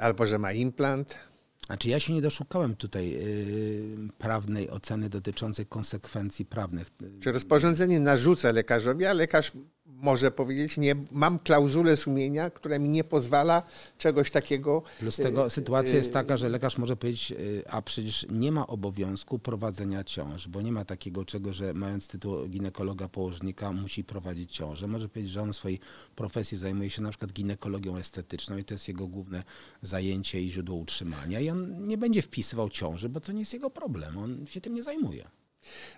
albo że ma implant? Znaczy ja się nie doszukałem tutaj yy, prawnej oceny dotyczącej konsekwencji prawnych. Czy rozporządzenie narzuca lekarzowi, a lekarz może powiedzieć, nie, mam klauzulę sumienia, która mi nie pozwala czegoś takiego. Plus tego sytuacja jest taka, że lekarz może powiedzieć, a przecież nie ma obowiązku prowadzenia ciąż, bo nie ma takiego czego, że mając tytuł ginekologa położnika musi prowadzić ciążę. Może powiedzieć, że on w swojej profesji zajmuje się na przykład ginekologią estetyczną i to jest jego główne zajęcie i źródło utrzymania i on nie będzie wpisywał ciąży, bo to nie jest jego problem, on się tym nie zajmuje.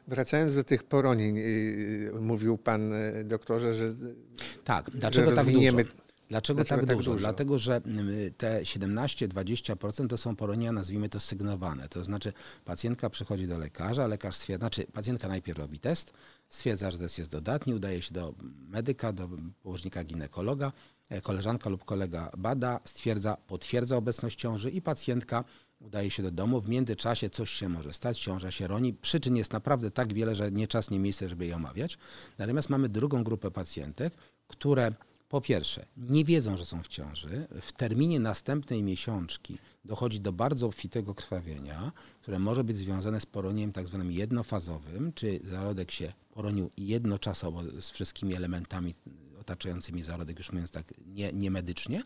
Wracając do tych poronień, y, mówił pan y, doktorze, że. Tak, dlaczego tak dużo? Dlaczego, tak, tak, dużo? dużo? Dlatego, że y, te 17-20% to są poronienia, nazwijmy to sygnowane. To znaczy pacjentka przychodzi do lekarza, lekarz stwierdza, znaczy pacjentka najpierw robi test, stwierdza, że test jest dodatni, udaje się do medyka, do położnika ginekologa, e, koleżanka lub kolega bada, stwierdza, potwierdza obecność ciąży i pacjentka udaje się do domu. W międzyczasie coś się może stać, ciąża się roni. Przyczyn jest naprawdę tak wiele, że nie czas, nie miejsce, żeby je omawiać. Natomiast mamy drugą grupę pacjentek, które po pierwsze nie wiedzą, że są w ciąży. W terminie następnej miesiączki dochodzi do bardzo obfitego krwawienia, które może być związane z poronieniem tak zwanym jednofazowym, czy zarodek się poronił jednoczasowo z wszystkimi elementami otaczającymi zarodek, już mówiąc tak nie, nie medycznie,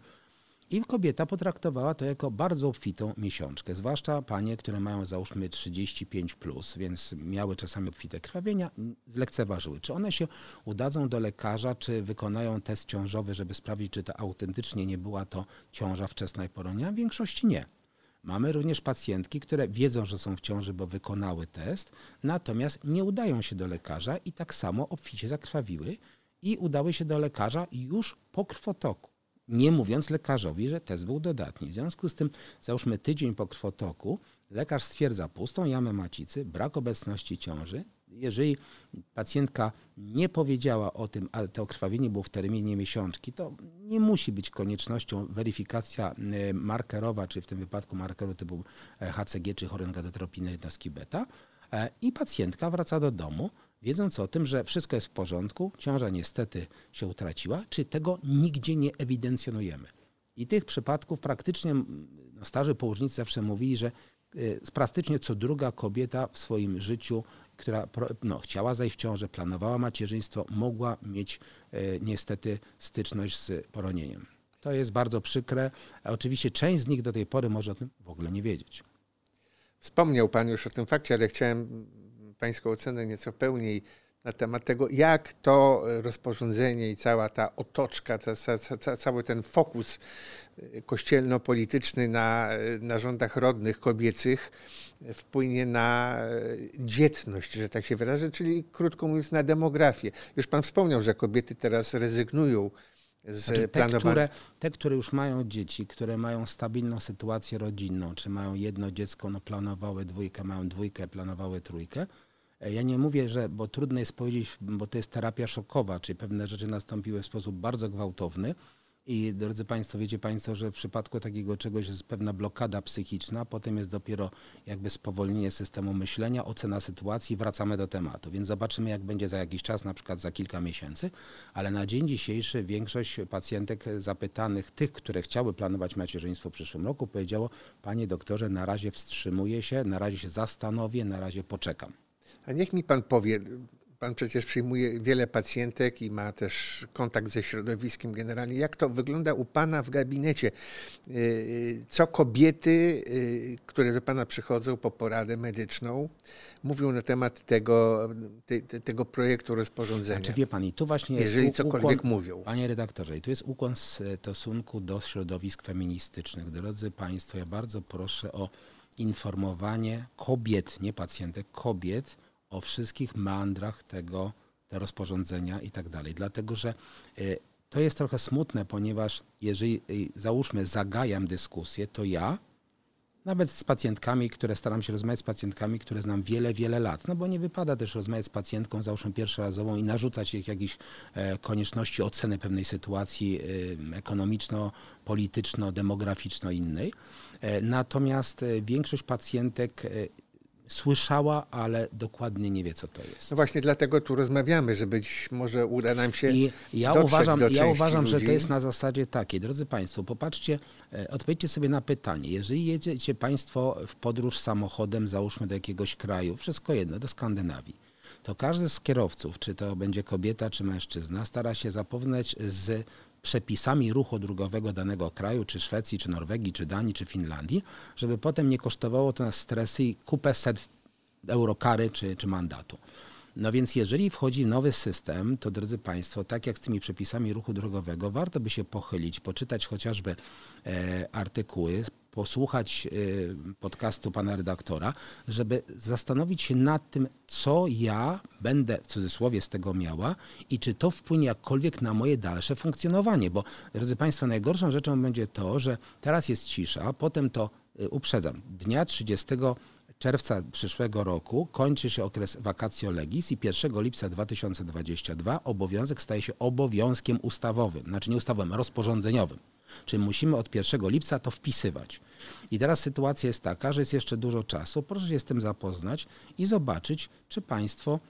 i kobieta potraktowała to jako bardzo obfitą miesiączkę, zwłaszcza panie, które mają załóżmy 35, plus, więc miały czasami obfite krwawienia, zlekceważyły. Czy one się udadzą do lekarza, czy wykonają test ciążowy, żeby sprawdzić, czy to autentycznie nie była to ciąża wczesna i poronia? W większości nie. Mamy również pacjentki, które wiedzą, że są w ciąży, bo wykonały test, natomiast nie udają się do lekarza i tak samo obficie zakrwawiły i udały się do lekarza już po krwotoku nie mówiąc lekarzowi, że test był dodatni. W związku z tym, załóżmy tydzień po krwotoku, lekarz stwierdza pustą jamę macicy, brak obecności ciąży. Jeżeli pacjentka nie powiedziała o tym, ale to krwawienie było w terminie miesiączki, to nie musi być koniecznością weryfikacja e, markerowa, czy w tym wypadku markeru typu e, HCG czy chorągadotropiny jednostki beta e, i pacjentka wraca do domu wiedząc o tym, że wszystko jest w porządku, ciąża niestety się utraciła, czy tego nigdzie nie ewidencjonujemy. I tych przypadków praktycznie no, starzy położnicy zawsze mówili, że y, praktycznie co druga kobieta w swoim życiu, która no, chciała zajść w ciążę, planowała macierzyństwo, mogła mieć y, niestety styczność z poronieniem. To jest bardzo przykre. A oczywiście część z nich do tej pory może o tym w ogóle nie wiedzieć. Wspomniał Pan już o tym fakcie, ale chciałem Pańską ocenę nieco pełniej na temat tego, jak to rozporządzenie i cała ta otoczka, ta, ca, cały ten fokus e, kościelno-polityczny na, na rządach rodnych kobiecych wpłynie na e, dzietność, że tak się wyrażę, czyli krótko mówiąc na demografię. Już Pan wspomniał, że kobiety teraz rezygnują z znaczy, te, które, te, które już mają dzieci, które mają stabilną sytuację rodzinną, czy mają jedno dziecko, no planowały dwójkę, mają dwójkę, planowały trójkę, ja nie mówię, że, bo trudno jest powiedzieć, bo to jest terapia szokowa, czyli pewne rzeczy nastąpiły w sposób bardzo gwałtowny. I drodzy Państwo, wiecie Państwo, że w przypadku takiego czegoś jest pewna blokada psychiczna, potem jest dopiero jakby spowolnienie systemu myślenia, ocena sytuacji, wracamy do tematu. Więc zobaczymy, jak będzie za jakiś czas, na przykład za kilka miesięcy. Ale na dzień dzisiejszy większość pacjentek zapytanych, tych, które chciały planować macierzyństwo w przyszłym roku, powiedziało, Panie doktorze, na razie wstrzymuję się, na razie się zastanowię, na razie poczekam. A niech mi pan powie, pan przecież przyjmuje wiele pacjentek i ma też kontakt ze środowiskiem generalnie. Jak to wygląda u pana w gabinecie? Y, y, co kobiety, y, które do pana przychodzą po poradę medyczną, mówią na temat tego, te, tego projektu rozporządzenia? Znaczy wie pan, i tu właśnie jest Jeżeli cokolwiek ukłon, mówią. Panie redaktorze, i tu jest ukłon w stosunku do środowisk feministycznych. Drodzy państwo, ja bardzo proszę o informowanie kobiet, nie pacjentek, kobiet o wszystkich meandrach tego, te rozporządzenia i tak dalej. Dlatego, że y, to jest trochę smutne, ponieważ jeżeli y, załóżmy zagajam dyskusję, to ja nawet z pacjentkami, które staram się rozmawiać z pacjentkami, które znam wiele, wiele lat. No bo nie wypada też rozmawiać z pacjentką, załóżmy pierwszorazową i narzucać ich jakiejś e, konieczności oceny pewnej sytuacji e, ekonomiczno, polityczno, demograficzno innej. E, natomiast większość pacjentek słyszała, ale dokładnie nie wie, co to jest. No właśnie dlatego tu rozmawiamy, że być może uda nam się I ja uważam, ja uważam że ludzi. to jest na zasadzie takiej. Drodzy Państwo, popatrzcie, e, odpowiedzcie sobie na pytanie. Jeżeli jedziecie Państwo w podróż samochodem, załóżmy do jakiegoś kraju, wszystko jedno, do Skandynawii, to każdy z kierowców, czy to będzie kobieta, czy mężczyzna, stara się zapoznać z przepisami ruchu drogowego danego kraju, czy Szwecji, czy Norwegii, czy Danii, czy Finlandii, żeby potem nie kosztowało to nas stresy i kupę set eurokary czy, czy mandatu. No więc jeżeli wchodzi nowy system, to drodzy Państwo, tak jak z tymi przepisami ruchu drogowego, warto by się pochylić, poczytać chociażby e, artykuły, posłuchać e, podcastu pana redaktora, żeby zastanowić się nad tym, co ja będę w cudzysłowie z tego miała i czy to wpłynie jakkolwiek na moje dalsze funkcjonowanie. Bo drodzy Państwo, najgorszą rzeczą będzie to, że teraz jest cisza, potem to, e, uprzedzam, dnia 30 czerwca przyszłego roku kończy się okres vacatio legis i 1 lipca 2022 obowiązek staje się obowiązkiem ustawowym, znaczy nie ustawowym, rozporządzeniowym. Czyli musimy od 1 lipca to wpisywać. I teraz sytuacja jest taka, że jest jeszcze dużo czasu. Proszę się z tym zapoznać i zobaczyć, czy Państwo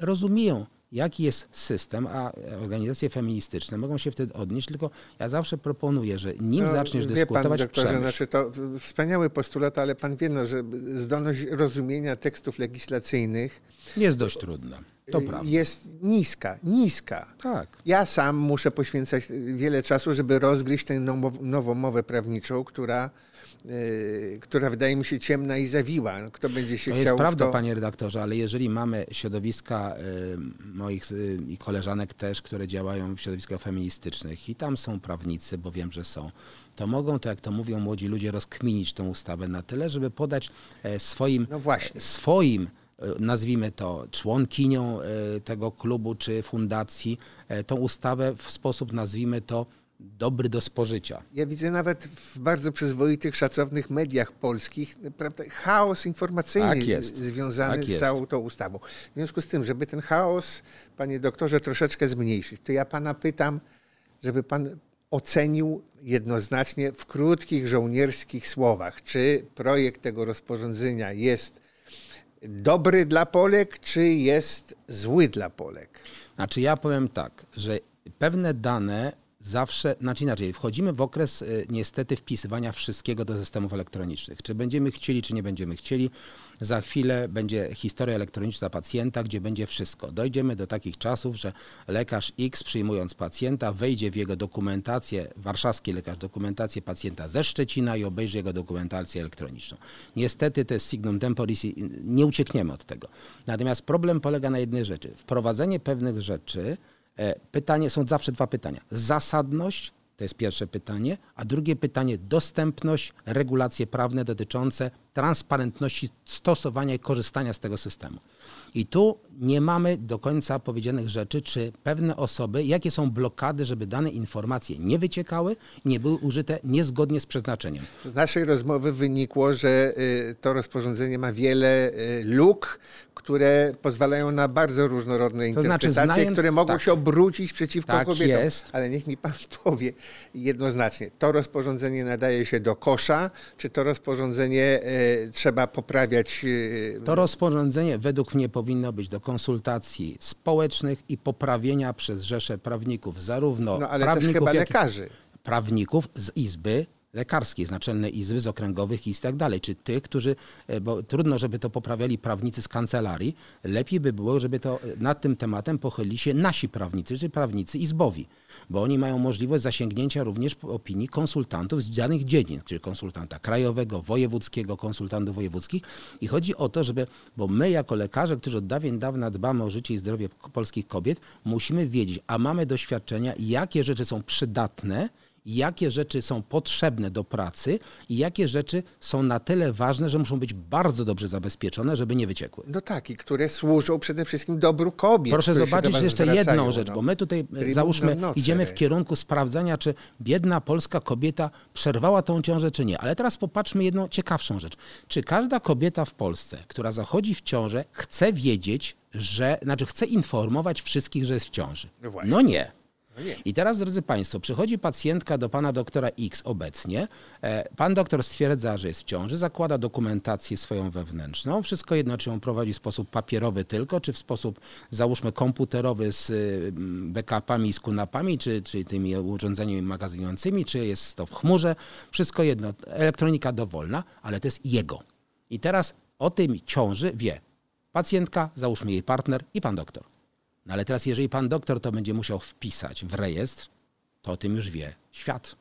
rozumieją, jaki jest system, a organizacje feministyczne mogą się wtedy odnieść, tylko ja zawsze proponuję, że nim No, zaczniesz wie dyskutować, pan, doktorze, znaczy to wspaniały postulat, ale pan wie, no, że zdolność rozumienia tekstów legislacyjnych Jest dość trudne. To y, prawda. jest niska, niska. Tak. Ja sam muszę poświęcać wiele czasu, żeby rozgryźć tę nową, nową mowę prawniczą, która, y, która wydaje mi się ciemna i zawiła. Kto będzie się To chciał jest w prawda, to... panie redaktorze, ale jeżeli mamy środowiska y, moich y, i koleżanek też, które działają w środowiskach feministycznych i tam są prawnicy, bo wiem, że są, to mogą, to jak to mówią młodzi ludzie, rozkminić tę ustawę na tyle, żeby podać e, swoim, No właśnie. swoim e, nazwijmy to członkinią e, tego klubu czy fundacji, e, tą ustawę w sposób, nazwijmy to, dobry do spożycia. Ja widzę nawet w bardzo przyzwoitych, szacownych mediach polskich prawda, chaos informacyjny Tak jest. związany Tak z całą tą ustawą. W związku z tym, żeby ten chaos, panie doktorze, troszeczkę zmniejszyć, to ja pana pytam, żeby pan ocenił jednoznacznie w krótkich, żołnierskich słowach, czy projekt tego rozporządzenia jest dobry dla Polek, czy jest zły dla Polek. Znaczy ja powiem tak, że pewne dane zawsze, znaczy inaczej, wchodzimy w okres y, niestety wpisywania wszystkiego do systemów elektronicznych. Czy będziemy chcieli, czy nie będziemy chcieli. Za chwilę będzie historia elektroniczna pacjenta, gdzie będzie wszystko. Dojdziemy do takich czasów, że lekarz X przyjmując pacjenta wejdzie w jego dokumentację, warszawski lekarz, dokumentację pacjenta ze Szczecina i obejrzy jego dokumentację elektroniczną. Niestety to jest signum temporis i nie uciekniemy od tego. Natomiast problem polega na jednej rzeczy. Wprowadzenie pewnych rzeczy Pytanie, są zawsze dwa pytania. Zasadność, to jest pierwsze pytanie, a drugie pytanie, dostępność, regulacje prawne dotyczące transparentności stosowania i korzystania z tego systemu. I tu nie mamy do końca powiedzianych rzeczy, czy pewne osoby, jakie są blokady, żeby dane informacje nie wyciekały nie były użyte niezgodnie z przeznaczeniem. Z naszej rozmowy wynikło, że y, to rozporządzenie ma wiele y, luk, które pozwalają na bardzo różnorodne To znaczy, interpretacje, znając- które mogą tak. się obrócić przeciwko Tak kobietom. jest. Ale niech mi pan powie jednoznacznie, to rozporządzenie nadaje się do kosza, czy to rozporządzenie y, trzeba poprawiać? y, To rozporządzenie według mnie powinno być do konsultacji społecznych i poprawienia przez rzesze prawników, zarówno No ale też prawników, chyba jak i lekarzy. prawników z Izby Lekarskiej, z Naczelnej Izby, z Okręgowych i tak dalej, czy tych, którzy, e, bo trudno, żeby to poprawiali prawnicy z kancelarii, lepiej by było, żeby to e, nad tym tematem pochylili się nasi prawnicy, czy prawnicy izbowi, bo oni mają możliwość zasięgnięcia również opinii konsultantów z danych dziedzin, czyli konsultanta krajowego, wojewódzkiego, konsultantów wojewódzkich. I chodzi o to, żeby, bo my jako lekarze, którzy od dawien dawna dbamy o życie i zdrowie polskich kobiet, musimy wiedzieć, a mamy doświadczenia, jakie rzeczy są przydatne, jakie rzeczy są potrzebne do pracy i jakie rzeczy są na tyle ważne, że muszą być bardzo dobrze zabezpieczone, żeby nie wyciekły. No tak, i które służą przede wszystkim dobru kobiet. Proszę zobaczyć jeszcze zwracają, jedną rzecz, no. bo my tutaj e, załóżmy nocere. idziemy w kierunku sprawdzania, czy biedna polska kobieta przerwała tą ciążę, czy nie. Ale teraz popatrzmy jedną ciekawszą rzecz. Czy każda kobieta w Polsce, która zachodzi w ciążę, chce wiedzieć, że, znaczy chce informować wszystkich, że jest w ciąży? No. No nie. No. I teraz, drodzy Państwo, przychodzi pacjentka do pana doktora X obecnie. E, Pan doktor stwierdza, że jest w ciąży, zakłada dokumentację swoją wewnętrzną. Wszystko jedno, czy ją prowadzi w sposób papierowy tylko, czy w sposób, załóżmy, komputerowy z y, backupami i z kunapami, czy, czy tymi urządzeniami magazynującymi, czy jest to w chmurze. Wszystko jedno. Elektronika dowolna, ale to jest jego. I teraz o tym ciąży wie pacjentka, załóżmy jej partner i pan doktor. No ale teraz, jeżeli pan doktor to będzie musiał wpisać w rejestr, to o tym już wie świat.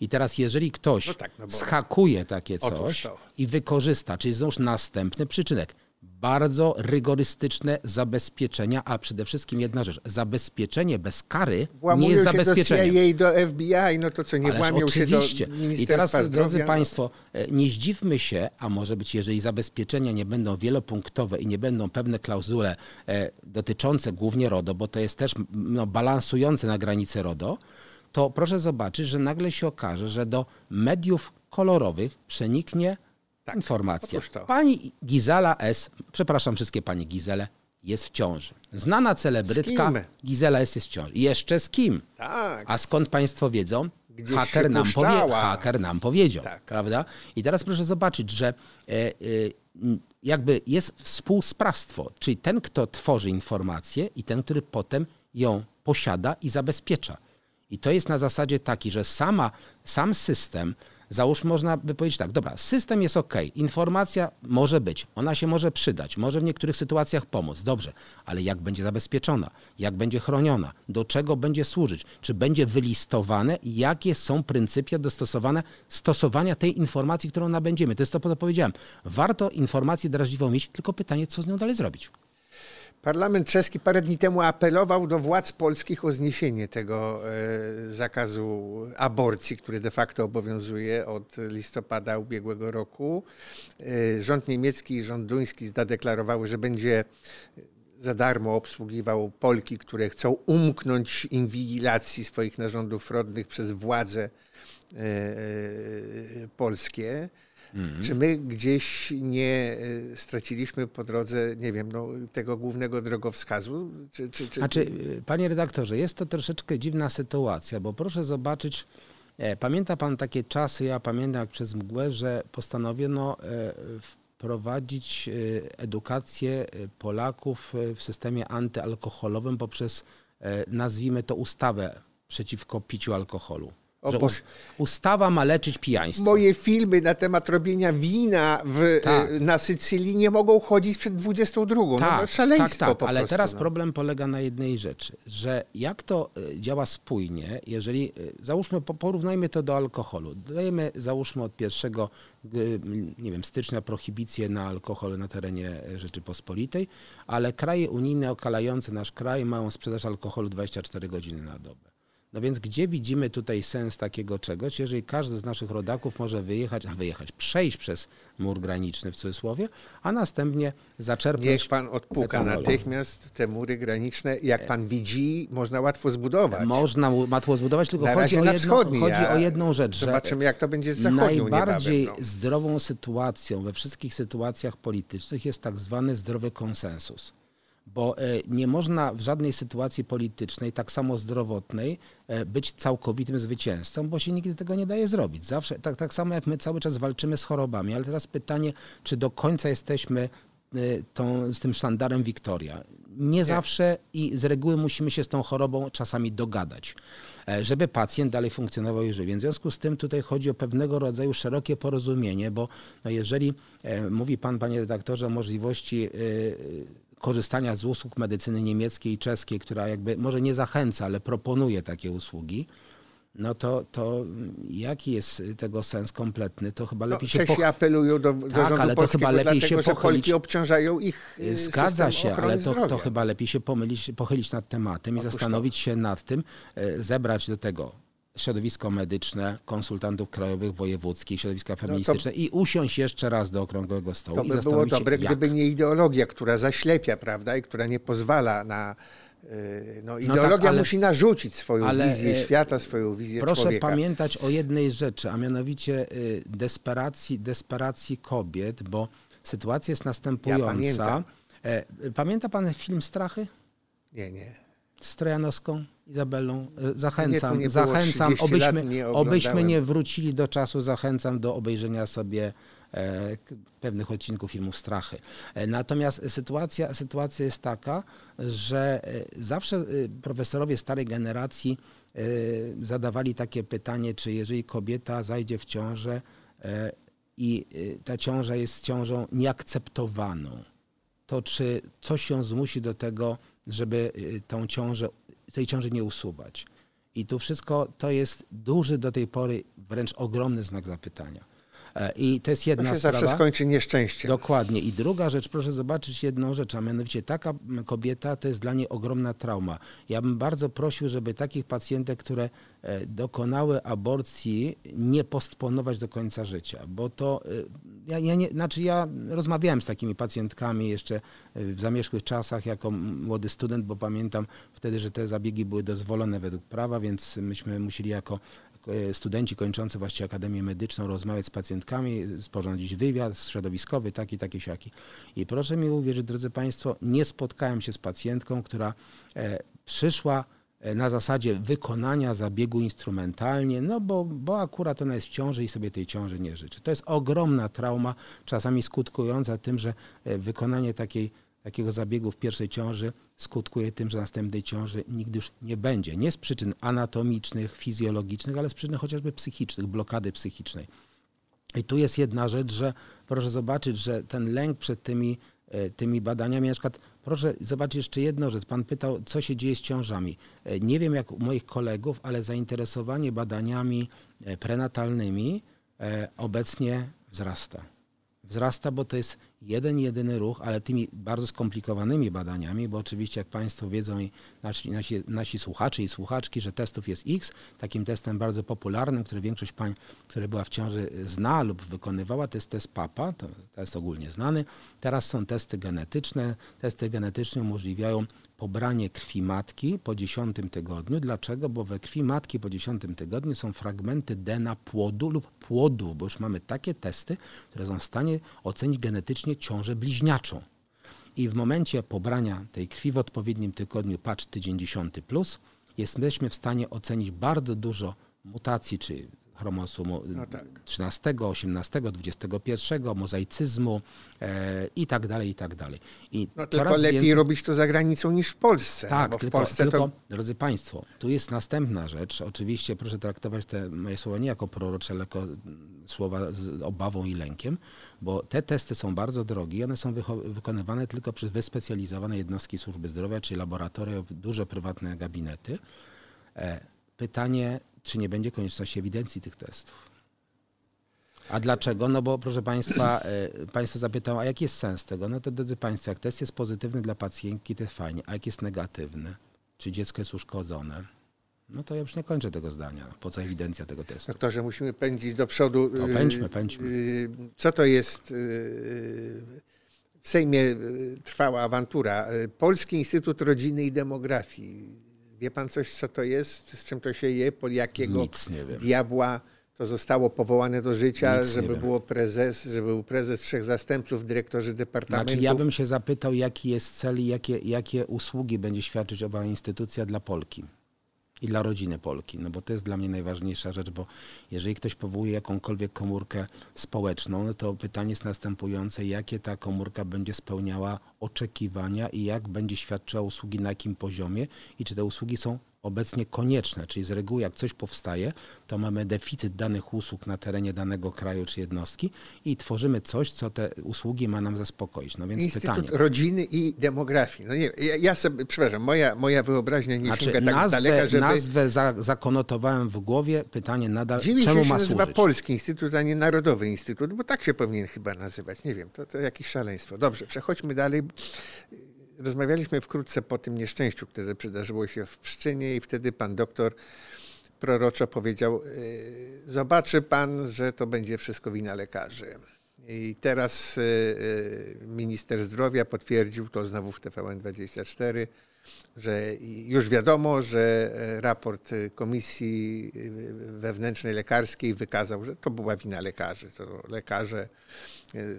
I teraz, jeżeli ktoś No tak, no bo- schakuje takie coś i wykorzysta, czyli znowuż następny przyczynek, bardzo rygorystyczne zabezpieczenia, a przede wszystkim jedna rzecz, zabezpieczenie bez kary nie Włamują jest się do zabezpieczeniem. CIA, do FBI, no to co, nie Ależ włamią oczywiście. się do I teraz, Zdrowia? drodzy no. Państwo, e, nie zdziwmy się, a może być, jeżeli zabezpieczenia nie będą wielopunktowe i nie będą pewne klauzule e, dotyczące głównie RODO, bo to jest też no, balansujące na granicy RODO, to proszę zobaczyć, że nagle się okaże, że do mediów kolorowych przeniknie Tak, informacja. Pani Gizela S., przepraszam wszystkie pani Gizele, jest w ciąży. Znana celebrytka? Gizela S. jest w ciąży. Jeszcze z kim? Tak. A skąd państwo wiedzą? Gdzieś haker, nam powie, haker nam powiedział, Tak. prawda? I teraz proszę zobaczyć, że e, e, jakby jest współsprawstwo, czyli ten, kto tworzy informację i ten, który potem ją posiada i zabezpiecza. I to jest na zasadzie taki, że sama, sam system, załóż można by powiedzieć tak, dobra, system jest ok, informacja może być, ona się może przydać, może w niektórych sytuacjach pomóc, dobrze, ale jak będzie zabezpieczona, jak będzie chroniona, do czego będzie służyć, czy będzie wylistowane, jakie są pryncypia dostosowane stosowania tej informacji, którą nabędziemy. To jest to, co powiedziałem. Warto informację drażliwą mieć, tylko pytanie, co z nią dalej zrobić. Parlament czeski parę dni temu apelował do władz polskich o zniesienie tego e, zakazu aborcji, który de facto obowiązuje od listopada ubiegłego roku. E, rząd niemiecki i rząd duński zadeklarowały, że będzie za darmo obsługiwał Polki, które chcą umknąć inwigilacji swoich narządów rodnych przez władze e, polskie. Czy my gdzieś nie e, straciliśmy po drodze, nie wiem, no, tego głównego drogowskazu? Czy, czy, czy, Znaczy, y, panie redaktorze, jest to troszeczkę dziwna sytuacja, bo proszę zobaczyć, e, pamięta pan takie czasy, ja pamiętam jak przez mgłę, że postanowiono e, wprowadzić e, edukację Polaków w systemie antyalkoholowym poprzez, nazwijmy to, ustawę przeciwko piciu alkoholu. O Że Boże. us- ustawa ma leczyć pijaństwo. Moje filmy na temat robienia wina w, Tak. e, na Sycylii nie mogą chodzić przed 22. no, no, szaleństwo tak, po ale prostu, teraz no. problem polega na jednej rzeczy, że jak to y, działa spójnie, jeżeli, y, załóżmy, po- porównajmy to do alkoholu. Dajemy, załóżmy od 1 y, nie wiem, stycznia prohibicję na alkohol na terenie Rzeczypospolitej, ale kraje unijne okalające nasz kraj mają sprzedaż alkoholu 24 godziny na dobę. No więc gdzie widzimy tutaj sens takiego czegoś, jeżeli każdy z naszych rodaków może wyjechać, a wyjechać, przejść przez mur graniczny w cudzysłowie, a następnie zaczerpnąć Niech pan odpuka etanolu. natychmiast te mury graniczne. Jak pan widzi, można łatwo zbudować. Można łatwo zbudować, tylko Na chodzi, o, jedno, chodzi o jedną rzecz, Zobaczymy, jak to będzie z zachodnią najbardziej niebawem, no. zdrową sytuacją we wszystkich sytuacjach politycznych jest tak zwany zdrowy konsensus. Bo e, nie można w żadnej sytuacji politycznej, tak samo zdrowotnej, e, być całkowitym zwycięzcą, bo się nigdy tego nie daje zrobić. Zawsze, tak, tak samo jak my cały czas walczymy z chorobami, ale teraz pytanie, czy do końca jesteśmy e, tą, z tym sztandarem Wiktoria. Nie zawsze i z reguły musimy się z tą chorobą czasami dogadać, żeby pacjent dalej funkcjonował i żył. Więc w związku z tym tutaj chodzi o pewnego rodzaju szerokie porozumienie, bo no jeżeli mówi pan, panie redaktorze, o możliwości korzystania z usług medycyny niemieckiej i czeskiej, która jakby może nie zachęca, ale proponuje takie usługi, no to, to jaki jest tego sens kompletny? To chyba No, lepiej się Czesi poch- apelują do, do Tak, rządu ale to chyba lepiej się dlatego, że pochylić- obciążają ich y, Zgadza się, ale to, zdrowia. to chyba lepiej się pomylić, pochylić nad tematem i to. zastanowić się nad tym, e, zebrać do tego środowisko medyczne, konsultantów krajowych, wojewódzkich, środowiska feministyczne i usiąść jeszcze raz do okrągłego stołu To i by było zastanowić dobre, się, jak. gdyby nie ideologia, która zaślepia, prawda, i która nie pozwala na... y, No, tak, ideologia ale- musi narzucić swoją ale, wizję e, świata, swoją wizję Proszę człowieka. pamiętać o jednej rzeczy, a mianowicie y, desperacji, desperacji kobiet, bo sytuacja jest następująca. pamiętam. E, Pamięta pan film Strachy? Nie, nie. z Trojanowską Izabelą. E, zachęcam, nie, nie zachęcam, obyśmy, nie obyśmy nie wrócili do czasu, zachęcam do obejrzenia sobie e, pewnych odcinków filmów Strachy. E, natomiast sytuacja, sytuacja jest taka, że e, zawsze e, profesorowie starej generacji e, zadawali takie pytanie, czy jeżeli kobieta zajdzie w ciążę i ta ciąża jest ciążą nieakceptowaną, to czy coś ją zmusi do tego, żeby tą ciążę tej ciąży nie usuwać. I tu wszystko to jest duży do tej pory, wręcz ogromny znak zapytania. E, I to jest jedna to się sprawa. zawsze skończy nieszczęściem. Dokładnie. I druga rzecz, proszę zobaczyć jedną rzecz, a mianowicie taka kobieta to jest dla niej ogromna trauma. Ja bym bardzo prosił, żeby takich pacjentek, które e, dokonały aborcji, nie postponować do końca życia, bo to e, ja, ja nie, znaczy ja rozmawiałem z takimi pacjentkami jeszcze w zamierzchłych czasach jako młody student, bo pamiętam wtedy, że te zabiegi były dozwolone według prawa, więc myśmy musieli jako studenci kończący właściwie Akademię Medyczną rozmawiać z pacjentkami, sporządzić wywiad środowiskowy, taki, taki, siaki. I proszę mi uwierzyć, drodzy Państwo, nie spotkałem się z pacjentką, która e, przyszła e, na zasadzie wykonania zabiegu instrumentalnie, no bo, bo akurat ona jest w ciąży i sobie tej ciąży nie życzy. To jest ogromna trauma, czasami skutkująca tym, że wykonanie takiej takiego zabiegu w pierwszej ciąży skutkuje tym, że następnej ciąży nigdy już nie będzie. Nie z przyczyn anatomicznych, fizjologicznych, ale z przyczyn chociażby psychicznych, blokady psychicznej. I tu jest jedna rzecz, że proszę zobaczyć, że ten lęk przed tymi, e, tymi badaniami, na przykład proszę zobaczyć jeszcze jedną rzecz. Pan pytał, co się dzieje z ciążami. E, nie wiem jak u moich kolegów, ale zainteresowanie badaniami e, prenatalnymi obecnie wzrasta wzrasta, bo to jest jeden, jedyny ruch, ale tymi bardzo skomplikowanymi badaniami, bo oczywiście jak Państwo wiedzą i nasi, nasi, nasi słuchacze i słuchaczki, że testów jest X, takim testem bardzo popularnym, który większość pań, które była w ciąży zna lub wykonywała, to jest test PAPA, to jest ogólnie znany. Teraz są testy genetyczne. Testy genetyczne umożliwiają pobranie krwi matki po 10 tygodniu. Dlaczego? Bo we krwi matki po 10 tygodniu są fragmenty DNA płodu lub płodu, bo już mamy takie testy, które są w stanie ocenić genetycznie ciążę bliźniaczą. I w momencie pobrania tej krwi w odpowiednim tygodniu, patrz tydzień 10 plus, jesteśmy w stanie ocenić bardzo dużo mutacji, czy chromosomu no tak. 13, 18, 21, mozaicyzmu e, i tak dalej, i tak dalej. I no, tylko lepiej więcej... robić to za granicą niż w Polsce. No tak, tylko, Polsce tylko to... drodzy Państwo, tu jest następna rzecz. Oczywiście proszę traktować te moje słowa nie jako prorocze, ale jako słowa z obawą i lękiem, bo te testy są bardzo drogie i one są wykonywane tylko przez wyspecjalizowane jednostki służby zdrowia, czyli laboratoria, duże prywatne gabinety. E, pytanie, czy nie będzie konieczności ewidencji tych testów. A dlaczego? No bo proszę Państwa, e, Państwo zapytał, a jaki jest sens tego? No to drodzy Państwo, jak test jest pozytywny dla pacjentki, to jest fajnie, a jak jest negatywny? Czy dziecko jest uszkodzone? No to ja już nie kończę tego zdania. Po co ewidencja tego testu? Doktorze, musimy pędzić do przodu. No, pędźmy, pędźmy. Y, co to jest? Y, w Sejmie y, trwała awantura. Polski Instytut Rodziny i Demografii Wie pan coś, co to jest, z czym to się je, pod jakiego diabła to zostało powołane do życia, Nic żeby było prezes, żeby był prezes, trzech zastępców, dyrektorzy departamentów. Znaczy ja bym się zapytał, jaki jest cel i jakie, jakie usługi będzie świadczyć owa instytucja dla Polki i dla rodziny Polki, no bo to jest dla mnie najważniejsza rzecz, bo jeżeli ktoś powołuje jakąkolwiek komórkę społeczną, no to pytanie jest następujące, jakie ta komórka będzie spełniała oczekiwania i jak będzie świadczyła usługi na jakim poziomie i czy te usługi są obecnie konieczne, czyli z reguły jak coś powstaje, to mamy deficyt danych usług na terenie danego kraju czy jednostki i tworzymy coś, co te usługi ma nam zaspokoić. No więc Instytut pytanie. Rodziny i Demografii. No nie, ja, ja sobie, przepraszam, moja, moja wyobraźnia nie znaczy, tak nazwę, daleka, żeby... Nazwę za, zakonotowałem w głowie, pytanie nadal, Dziwi czemu się, ma się służyć? nazywa Polski Instytut, a nie Narodowy Instytut, bo tak się powinien chyba nazywać. Nie wiem, to, to jakieś szaleństwo. Dobrze, przechodźmy dalej rozmawialiśmy wkrótce po tym nieszczęściu, które przydarzyło się w Pszczynie i wtedy pan doktor proroczo powiedział, y, zobaczy pan, że to będzie wszystko wina lekarzy. I teraz y, y, minister zdrowia potwierdził to znowu w TVN24, że już wiadomo, że raport Komisji Wewnętrznej Lekarskiej wykazał, że to była wina lekarzy. To lekarze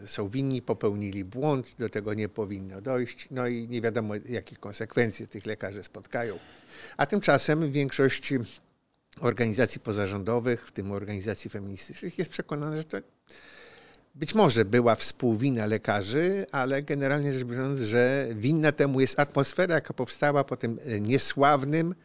są winni, popełnili błąd, do tego nie powinno dojść, no i nie wiadomo, jakie konsekwencje tych lekarzy spotkają. A tymczasem w większości organizacji pozarządowych, w tym organizacji feministycznych, jest przekonana, że to być może była współwina lekarzy, ale generalnie rzecz biorąc, że winna temu jest atmosfera, jaka powstała po tym e, niesławnym,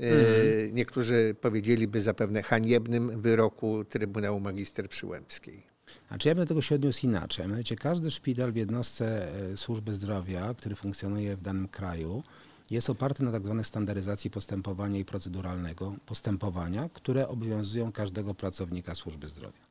mhm. niektórzy powiedzieliby zapewne haniebnym wyroku Trybunału Magister Przyłębskiej. Znaczy ja bym do tego się odniósł inaczej. Mianowicie każdy szpital w jednostce e, służby zdrowia, który funkcjonuje w danym kraju, jest oparty na tak zwanej standaryzacji postępowania i proceduralnego postępowania, które obowiązują każdego pracownika służby zdrowia.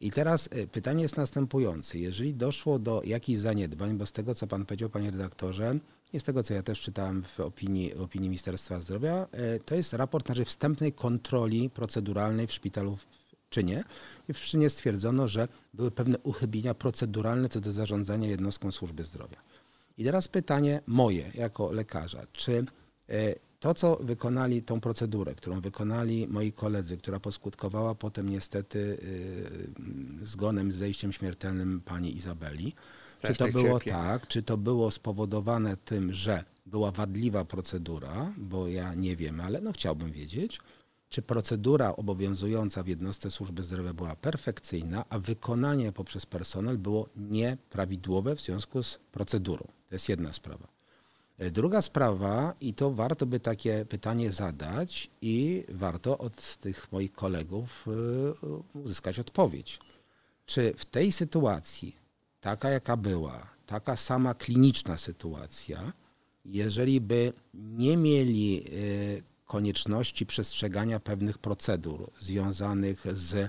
I teraz y, pytanie jest następujące. Jeżeli doszło do jakichś zaniedbań, bo z tego, co pan powiedział, panie redaktorze, i z tego, co ja też czytałem w opinii, opinii Ministerstwa Zdrowia, y, to jest raport naszej wstępnej kontroli proceduralnej w szpitalu czy nie. I w czynie stwierdzono, że były pewne uchybienia proceduralne co do zarządzania jednostką służby zdrowia. I teraz pytanie moje jako lekarza, czy y, to, co wykonali, tą procedurę, którą wykonali moi koledzy, która poskutkowała potem niestety y, zgonem, zejściem śmiertelnym pani Izabeli, czy to było tak, czy to było spowodowane tym, że była wadliwa procedura, bo ja nie wiem, ale no chciałbym wiedzieć, czy procedura obowiązująca w jednostce służby zdrowia była perfekcyjna, a wykonanie poprzez personel było nieprawidłowe w związku z procedurą. To jest jedna sprawa. Druga sprawa, i to warto by takie pytanie zadać, i warto od tych moich kolegów y, uzyskać odpowiedź. Czy w tej sytuacji, taka jaka była, taka sama kliniczna sytuacja, jeżeli by nie mieli y, konieczności przestrzegania pewnych procedur związanych z e,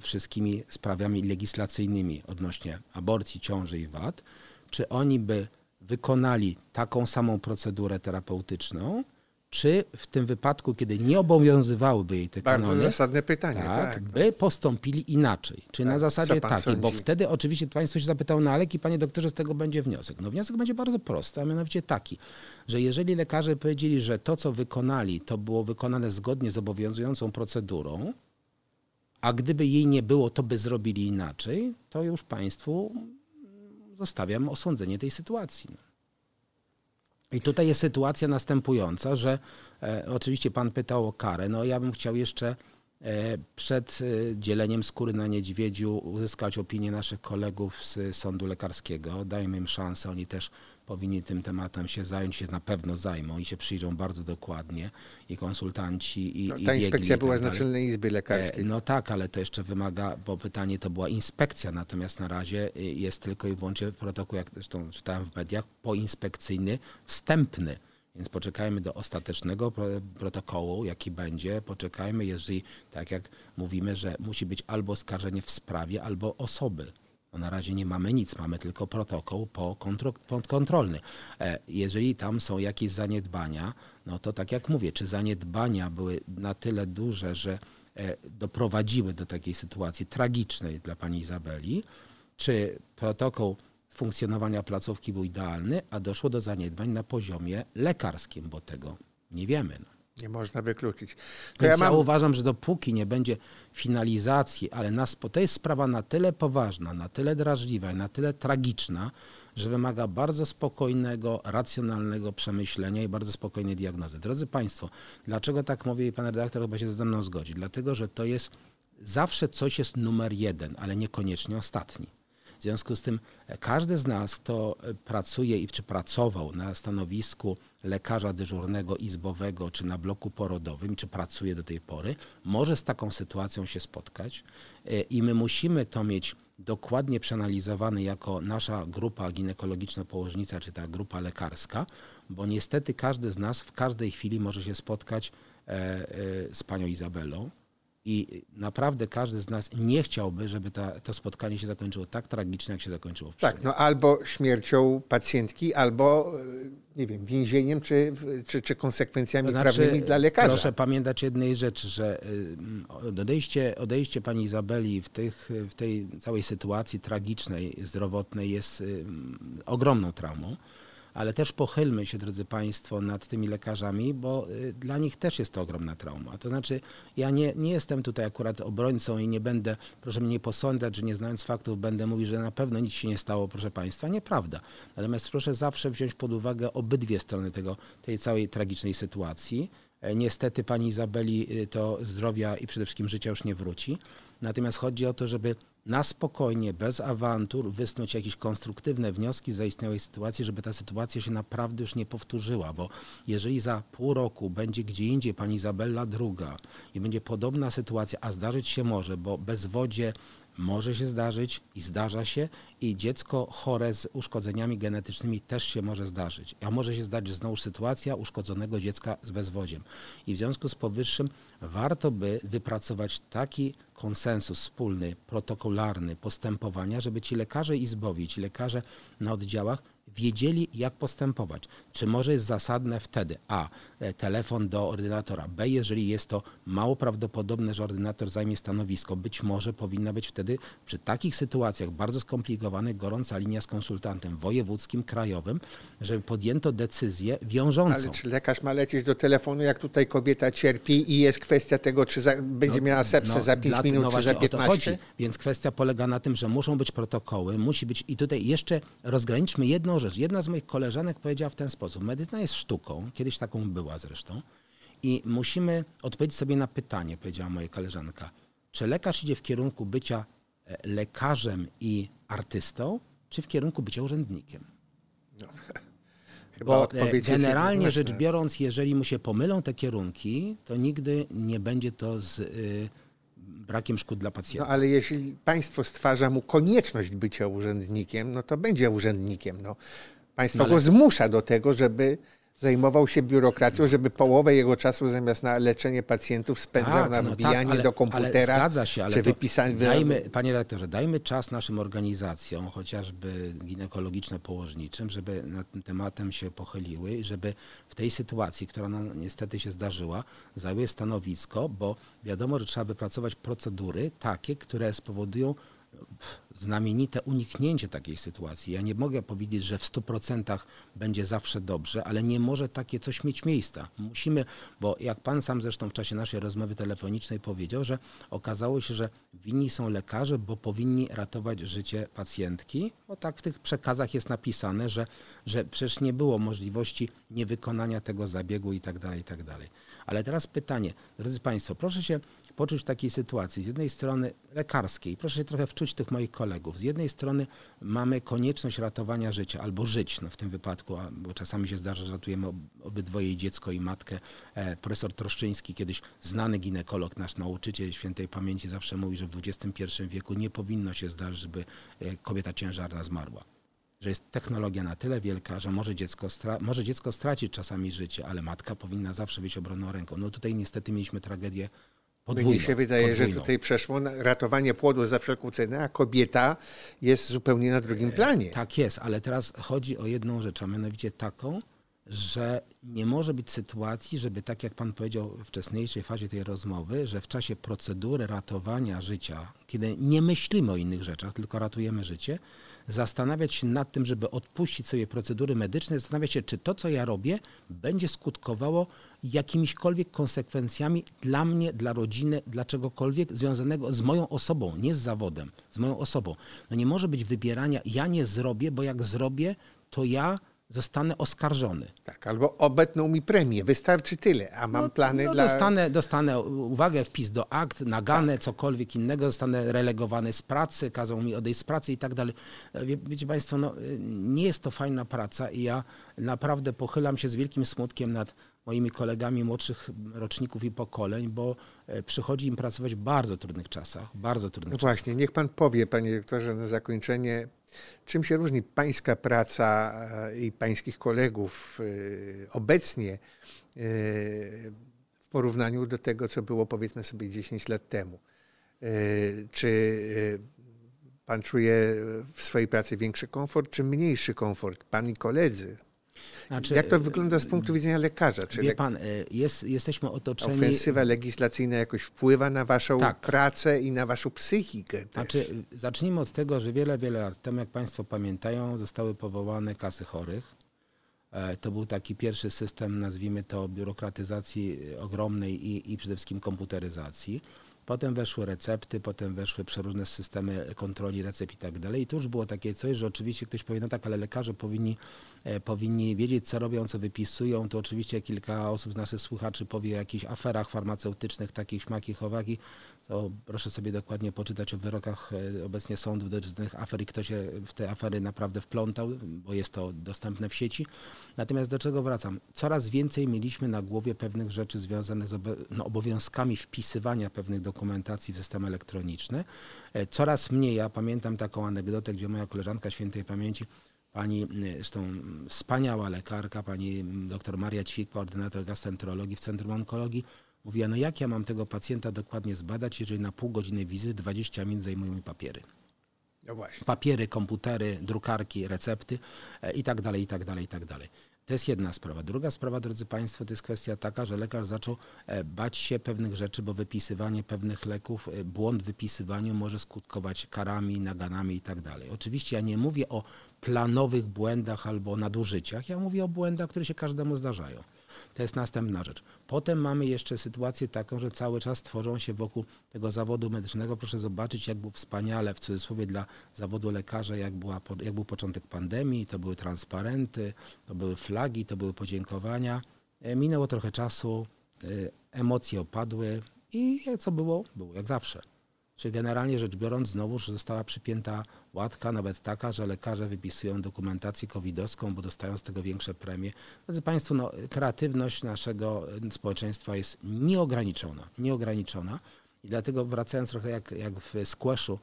wszystkimi sprawami legislacyjnymi odnośnie aborcji, ciąży i wad, czy oni by wykonali taką samą procedurę terapeutyczną, czy w tym wypadku, kiedy nie obowiązywałyby jej te Bardzo kanony, zasadne pytanie. Tak, tak, by postąpili inaczej. Czy tak. na zasadzie takiej, bo wtedy oczywiście państwo się zapytało na Alek i panie doktorze, z tego będzie wniosek. No wniosek będzie bardzo prosty, a mianowicie taki, że jeżeli lekarze powiedzieli, że to, co wykonali, to było wykonane zgodnie z obowiązującą procedurą, a gdyby jej nie było, to by zrobili inaczej, to już państwu zostawiam osądzenie tej sytuacji. I tutaj jest sytuacja następująca, że e, oczywiście pan pytał o karę. No ja bym chciał jeszcze przed e, dzieleniem skóry na niedźwiedziu uzyskać opinię naszych kolegów z sądu lekarskiego. Dajmy im szansę, oni też powinni tym tematem się zająć, się na pewno zajmą i się przyjrzą bardzo dokładnie i konsultanci i no, Ta i inspekcja i była tak z Naczelnej Izby Lekarskiej. No tak, ale to jeszcze wymaga, bo pytanie to była inspekcja, natomiast na razie jest tylko i wyłącznie protokół, jak zresztą czytałem w mediach, poinspekcyjny, wstępny. Więc poczekajmy do ostatecznego protokołu, jaki będzie. Poczekajmy, jeżeli, tak jak mówimy, że musi być albo oskarżenie w sprawie, albo osoby. No na razie nie mamy nic, mamy tylko protokół kontrolny. E, jeżeli tam są jakieś zaniedbania, no to tak jak mówię, czy zaniedbania były na tyle duże, że e, doprowadziły do takiej sytuacji tragicznej dla pani Izabeli, czy protokół funkcjonowania placówki był idealny, a doszło do zaniedbań na poziomie lekarskim, bo tego nie wiemy. No. Nie można wykluczyć. To Więc ja, mam... ja, uważam, że dopóki nie będzie finalizacji, ale nas, to jest sprawa na tyle poważna, na tyle drażliwa i na tyle tragiczna, że wymaga bardzo spokojnego, racjonalnego przemyślenia i bardzo spokojnej diagnozy. Drodzy Państwo, dlaczego tak mówię i Pan redaktor chyba się ze mną zgodzi? Dlatego, że to jest zawsze coś jest numer jeden, ale niekoniecznie ostatni. W związku z tym e, każdy z nas, kto e, pracuje i czy pracował na stanowisku lekarza dyżurnego, izbowego, czy na bloku porodowym, czy pracuje do tej pory, może z taką sytuacją się spotkać e, i my musimy to mieć dokładnie przeanalizowane jako nasza grupa ginekologiczno-położnicza, czy ta grupa lekarska, bo niestety każdy z nas w każdej chwili może się spotkać z panią Izabelą, i naprawdę każdy z nas nie chciałby, żeby ta, to spotkanie się zakończyło tak tragicznie, jak się zakończyło wczoraj. Tak, no albo śmiercią pacjentki, albo e, nie wiem, więzieniem, czy, czy, czy konsekwencjami to znaczy, prawnymi dla lekarza. Proszę pamiętać jednej rzeczy, że e, odejście, odejście pani Izabeli w, tych, w tej całej sytuacji tragicznej, zdrowotnej jest ogromną traumą ale też pochylmy się, drodzy Państwo, nad tymi lekarzami, bo y, dla nich też jest to ogromna trauma. To znaczy, ja nie, nie jestem tutaj akurat obrońcą i nie będę, proszę mnie nie posądzać, że nie znając faktów będę mówić, że na pewno nic się nie stało, proszę Państwa. Nieprawda. Natomiast proszę zawsze wziąć pod uwagę obydwie strony tego, tej całej tragicznej sytuacji. E, niestety pani Izabeli y, to zdrowia i przede wszystkim życia już nie wróci. Natomiast chodzi o to, żeby na spokojnie, bez awantur, wysnuć jakieś konstruktywne wnioski z zaistniałej sytuacji, żeby ta sytuacja się naprawdę już nie powtórzyła, bo jeżeli za pół roku będzie gdzie indziej pani Izabella druga i będzie podobna sytuacja, a zdarzyć się może, bo bezwodzie może się zdarzyć i zdarza się i dziecko chore z uszkodzeniami genetycznymi też się może zdarzyć. A może się zdarzyć znowu sytuacja uszkodzonego dziecka z bezwodziem. I w związku z powyższym warto by wypracować taki konsensus wspólny, protokolarny postępowania, żeby ci lekarze izbowi, ci lekarze na oddziałach wiedzieli, jak postępować. Czy może jest zasadne wtedy A. E, telefon do ordynatora, B. Jeżeli jest to mało prawdopodobne, że ordynator zajmie stanowisko, być może powinna być wtedy przy takich sytuacjach bardzo skomplikowanych gorąca linia z konsultantem wojewódzkim, krajowym, żeby podjęto decyzję wiążącą. Ale czy lekarz ma lecieć do telefonu, jak tutaj kobieta cierpi i jest kwestia tego, czy za, będzie no, miała sepsę no, za 5 dla, minut, no czy za 15? Chodzi, więc kwestia polega na tym, że muszą być protokoły, musi być i tutaj jeszcze rozgraniczmy jedną rzecz. Jedna z moich koleżanek powiedziała w ten sposób. Medycyna jest sztuką, kiedyś taką była zresztą, i musimy odpowiedzieć sobie na pytanie, powiedziała moja koleżanka, czy lekarz idzie w kierunku bycia e, lekarzem i artystą, czy w kierunku bycia urzędnikiem? No, Bo e, generalnie rzecz biorąc, jeżeli mu się pomylą te kierunki, to nigdy nie będzie to z y, brakiem szkód dla pacjenta. No ale jeśli państwo stwarza mu konieczność bycia urzędnikiem, no to będzie urzędnikiem. No, państwo no ale... go zmusza do tego, żeby zajmował się biurokracją, żeby połowę jego czasu zamiast na leczenie pacjentów spędzał tak, na no wbijanie tak, ale, do komputera. Zgadza się, ale czy wypisanie. Dajmy, panie redaktorze, dajmy czas naszym organizacjom, chociażby ginekologiczno-położniczym, żeby nad tym tematem się pochyliły i żeby w tej sytuacji, która no, niestety się zdarzyła, zajęły stanowisko, bo wiadomo, że trzeba wypracować procedury takie, które spowodują znamienite uniknięcie takiej sytuacji. Ja nie mogę powiedzieć, że w 100% będzie zawsze dobrze, ale nie może takie coś mieć miejsca. Musimy, bo jak pan sam zresztą w czasie naszej rozmowy telefonicznej powiedział, że okazało się, że winni są lekarze, bo powinni ratować życie pacjentki, bo tak w tych przekazach jest napisane, że, że przecież nie było możliwości niewykonania tego zabiegu i tak dalej, i tak dalej. Ale teraz pytanie, drodzy Państwo, proszę się poczuć w takiej sytuacji, z jednej strony lekarskiej, proszę się trochę wczuć tych moich kolegów, z jednej strony mamy konieczność ratowania życia, albo żyć no w tym wypadku, bo czasami się zdarza, że ratujemy obydwoje dziecko i matkę. E, profesor Troszczyński, kiedyś znany ginekolog, nasz nauczyciel świętej pamięci zawsze mówi, że w XXI wieku nie powinno się zdarzyć, żeby e, kobieta ciężarna zmarła że jest technologia na tyle wielka, że może dziecko, może dziecko stracić czasami życie, ale matka powinna zawsze być obronną ręką. No tutaj niestety mieliśmy tragedię podwójną. Mnie się wydaje, że tutaj przeszło ratowanie płodu za wszelką cenę, a kobieta jest zupełnie na drugim e, planie. Tak jest, ale teraz chodzi o jedną rzecz, a mianowicie taką, że nie może być sytuacji, żeby tak jak Pan powiedział w wcześniejszej fazie tej rozmowy, że w czasie procedury ratowania życia, kiedy nie myślimy o innych rzeczach, tylko ratujemy życie, zastanawiać się nad tym, żeby odpuścić sobie procedury medyczne, zastanawiać się, czy to, co ja robię, będzie skutkowało jakimiśkolwiek konsekwencjami dla mnie, dla rodziny, dla czegokolwiek związanego z moją osobą, nie z zawodem, z moją osobą. No nie może być wybierania, ja nie zrobię, bo jak zrobię, to ja zostanę oskarżony. Tak, albo obetną mi premię, wystarczy tyle, a mam no, plany no, dla... Dostanę, dostanę uwagę, wpis do akt, nagane, tak. cokolwiek innego, zostanę relegowany z pracy, kazał mi odejść z pracy i tak dalej. Wie, wiecie Państwo, no, nie jest to fajna praca i ja naprawdę pochylam się z wielkim smutkiem nad moimi kolegami młodszych roczników i pokoleń, bo e, przychodzi im pracować w bardzo trudnych czasach, bardzo trudnych no czasach. Właśnie, niech Pan powie, Panie Doktorze, na zakończenie, Czym się różni pańska praca e, i pańskich kolegów e, obecnie w porównaniu do tego, co było powiedzmy sobie 10 lat temu? Czy pan czuje w swojej pracy większy komfort, czy mniejszy komfort? Pan i koledzy? Znaczy, Jak to wygląda z punktu widzenia lekarza? Czy wie pan, jest, jesteśmy otoczeni... Ofensywa legislacyjna jakoś wpływa na waszą tak. pracę i na waszą psychikę też. Znaczy, zacznijmy od tego, że wiele, wiele lat temu, jak państwo pamiętają, zostały powołane kasy chorych. E, To był taki pierwszy system, nazwijmy to, biurokratyzacji ogromnej i, i przede wszystkim komputeryzacji. Potem weszły recepty, potem weszły przeróżne systemy kontroli recept i tak dalej. I tu już było takie coś, że oczywiście ktoś powie, no tak, ale lekarze powinni, e, powinni wiedzieć, co robią, co wypisują. To oczywiście kilka osób z naszych słuchaczy powie o jakichś aferach farmaceutycznych, takich śmakich, owakich. Proszę sobie dokładnie poczytać o wyrokach e, obecnie sądów dotyczących afer i kto się w te afery naprawdę wplątał, bo jest to dostępne w sieci. Natomiast do czego wracam? Coraz więcej mieliśmy na głowie pewnych rzeczy związanych z no, obowiązkami wpisywania pewnych dokumentacji w system elektroniczny. E, Coraz mniej, ja pamiętam taką anegdotę, gdzie moja koleżanka świętej pamięci Pani, zresztą wspaniała lekarka, pani dr Maria Ćwik, ordynator gastroenterologii w Centrum Onkologii, mówiła, no jak ja mam tego pacjenta dokładnie zbadać, jeżeli na pół godziny wizyty 20 minut zajmują mi papiery. No właśnie. Papiery, komputery, drukarki, recepty e, i tak dalej, i tak dalej, i tak dalej. To jest jedna sprawa. Druga sprawa, drodzy Państwo, to jest kwestia taka, że lekarz zaczął e, bać się pewnych rzeczy, bo wypisywanie pewnych leków, e, błąd w wypisywaniu może skutkować karami, naganami i tak dalej. Oczywiście ja nie mówię o planowych błędach albo nadużyciach, ja mówię o błędach, które się każdemu zdarzają. To jest następna rzecz. Potem mamy jeszcze sytuację taką, że cały czas tworzą się wokół tego zawodu medycznego. Proszę zobaczyć, jak było wspaniale, w cudzysłowie, dla zawodu lekarza, jak, była, jak był początek pandemii. To były transparenty, to były flagi, to były podziękowania. E, Minęło trochę czasu, e, emocje opadły i co było? Było jak zawsze. Czy generalnie rzecz biorąc, znowuż została przypięta łatka, nawet taka, że lekarze wypisują dokumentację covidowską, bo dostają z tego większe premie. Drodzy Państwo, no, kreatywność naszego y, społeczeństwa jest nieograniczona. Nieograniczona. I dlatego wracając trochę jak, jak w squashu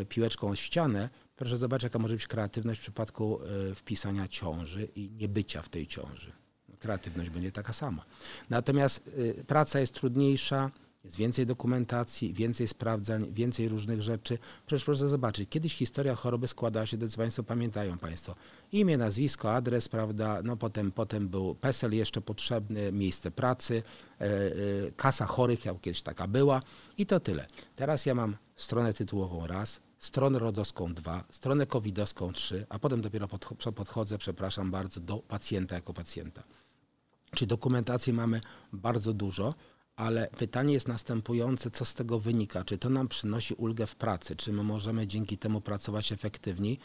y, piłeczką o ścianę, proszę zobaczyć, jaka może być kreatywność w przypadku y, wpisania ciąży i niebycia w tej ciąży. Kreatywność będzie taka sama. Natomiast y, praca jest trudniejsza, jest więcej dokumentacji, więcej sprawdzań, więcej różnych rzeczy. Przecież proszę zobaczyć, kiedyś historia choroby składała się, drodzy Państwo, pamiętają Państwo, imię, nazwisko, adres, prawda, no potem, potem był PESEL jeszcze potrzebny, miejsce pracy, e, e, kasa chorych, jak kiedyś taka była i to tyle. Teraz ja mam stronę tytułową raz, stronę rodowską dwa, stronę covidowską trzy, a potem dopiero podcho- podchodzę, przepraszam bardzo, do pacjenta jako pacjenta. Czy dokumentacji mamy bardzo dużo, ale pytanie jest następujące, co z tego wynika? Czy to nam przynosi ulgę w pracy? Czy my możemy dzięki temu pracować efektywniej?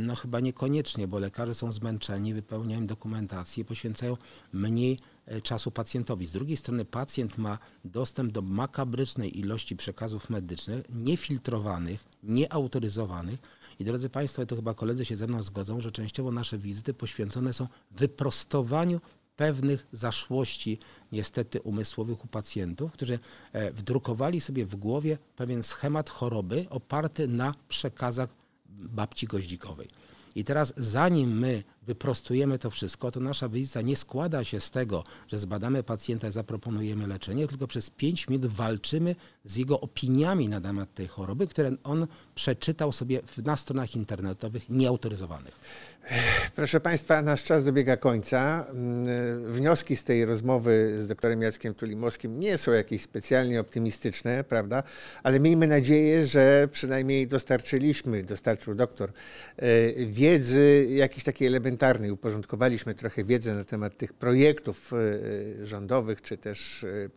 No chyba niekoniecznie, bo lekarze są zmęczeni, wypełniają dokumentację poświęcają mniej e, czasu pacjentowi. Z drugiej strony pacjent ma dostęp do makabrycznej ilości przekazów medycznych, niefiltrowanych, nieautoryzowanych. I drodzy Państwo, to chyba koledzy się ze mną zgodzą, że częściowo nasze wizyty poświęcone są wyprostowaniu pewnych zaszłości niestety umysłowych u pacjentów, którzy e, wdrukowali sobie w głowie pewien schemat choroby oparty na przekazach babci goździkowej. I teraz zanim my wyprostujemy to wszystko, to nasza wizyta nie składa się z tego, że zbadamy pacjenta i zaproponujemy leczenie, tylko przez 5 minut walczymy z jego opiniami na temat tej choroby, które on przeczytał sobie na stronach internetowych nieautoryzowanych. Proszę Państwa, nasz czas dobiega końca. Mm, Wnioski z tej rozmowy z doktorem Jackiem Tulimowskim nie są jakieś specjalnie optymistyczne, prawda? Ale miejmy nadzieję, że przynajmniej dostarczyliśmy, dostarczył doktor, e, wiedzy jakiejś takiej Uporządkowaliśmy trochę wiedzę na temat tych projektów e, rządowych czy też e,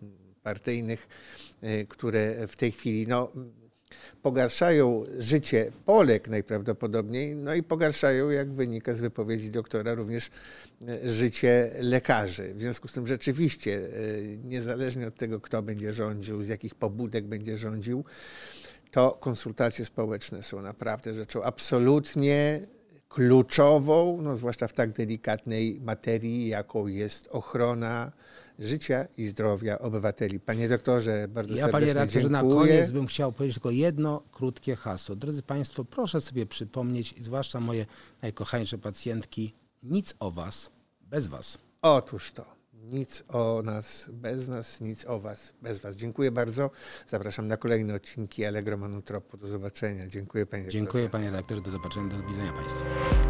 partyjnych, e, które w tej chwili no, pogarszają życie Polek najprawdopodobniej, no i pogarszają, jak wynika z wypowiedzi doktora, również e, życie lekarzy. W związku z tym rzeczywiście, e, niezależnie od tego, kto będzie rządził, z jakich pobudek będzie rządził, to konsultacje społeczne są naprawdę rzeczą absolutnie kluczową, no zwłaszcza w tak delikatnej materii, jaką jest ochrona życia i zdrowia obywateli. Panie doktorze, bardzo Ja, serdecznie panie redaktorze, na dziękuję. koniec bym chciał powiedzieć tylko jedno krótkie hasło. Drodzy Państwo, proszę sobie przypomnieć, zwłaszcza moje najkochańsze pacjentki, nic o Was bez Was. Otóż to. Nic o nas bez nas, nic o was bez was. Dziękuję bardzo. Zapraszam na kolejne odcinki Allegro Manutropu. Do zobaczenia. Dziękuję panie. Dziękuję panie redaktorze, do zobaczenia, do widzenia Państwu.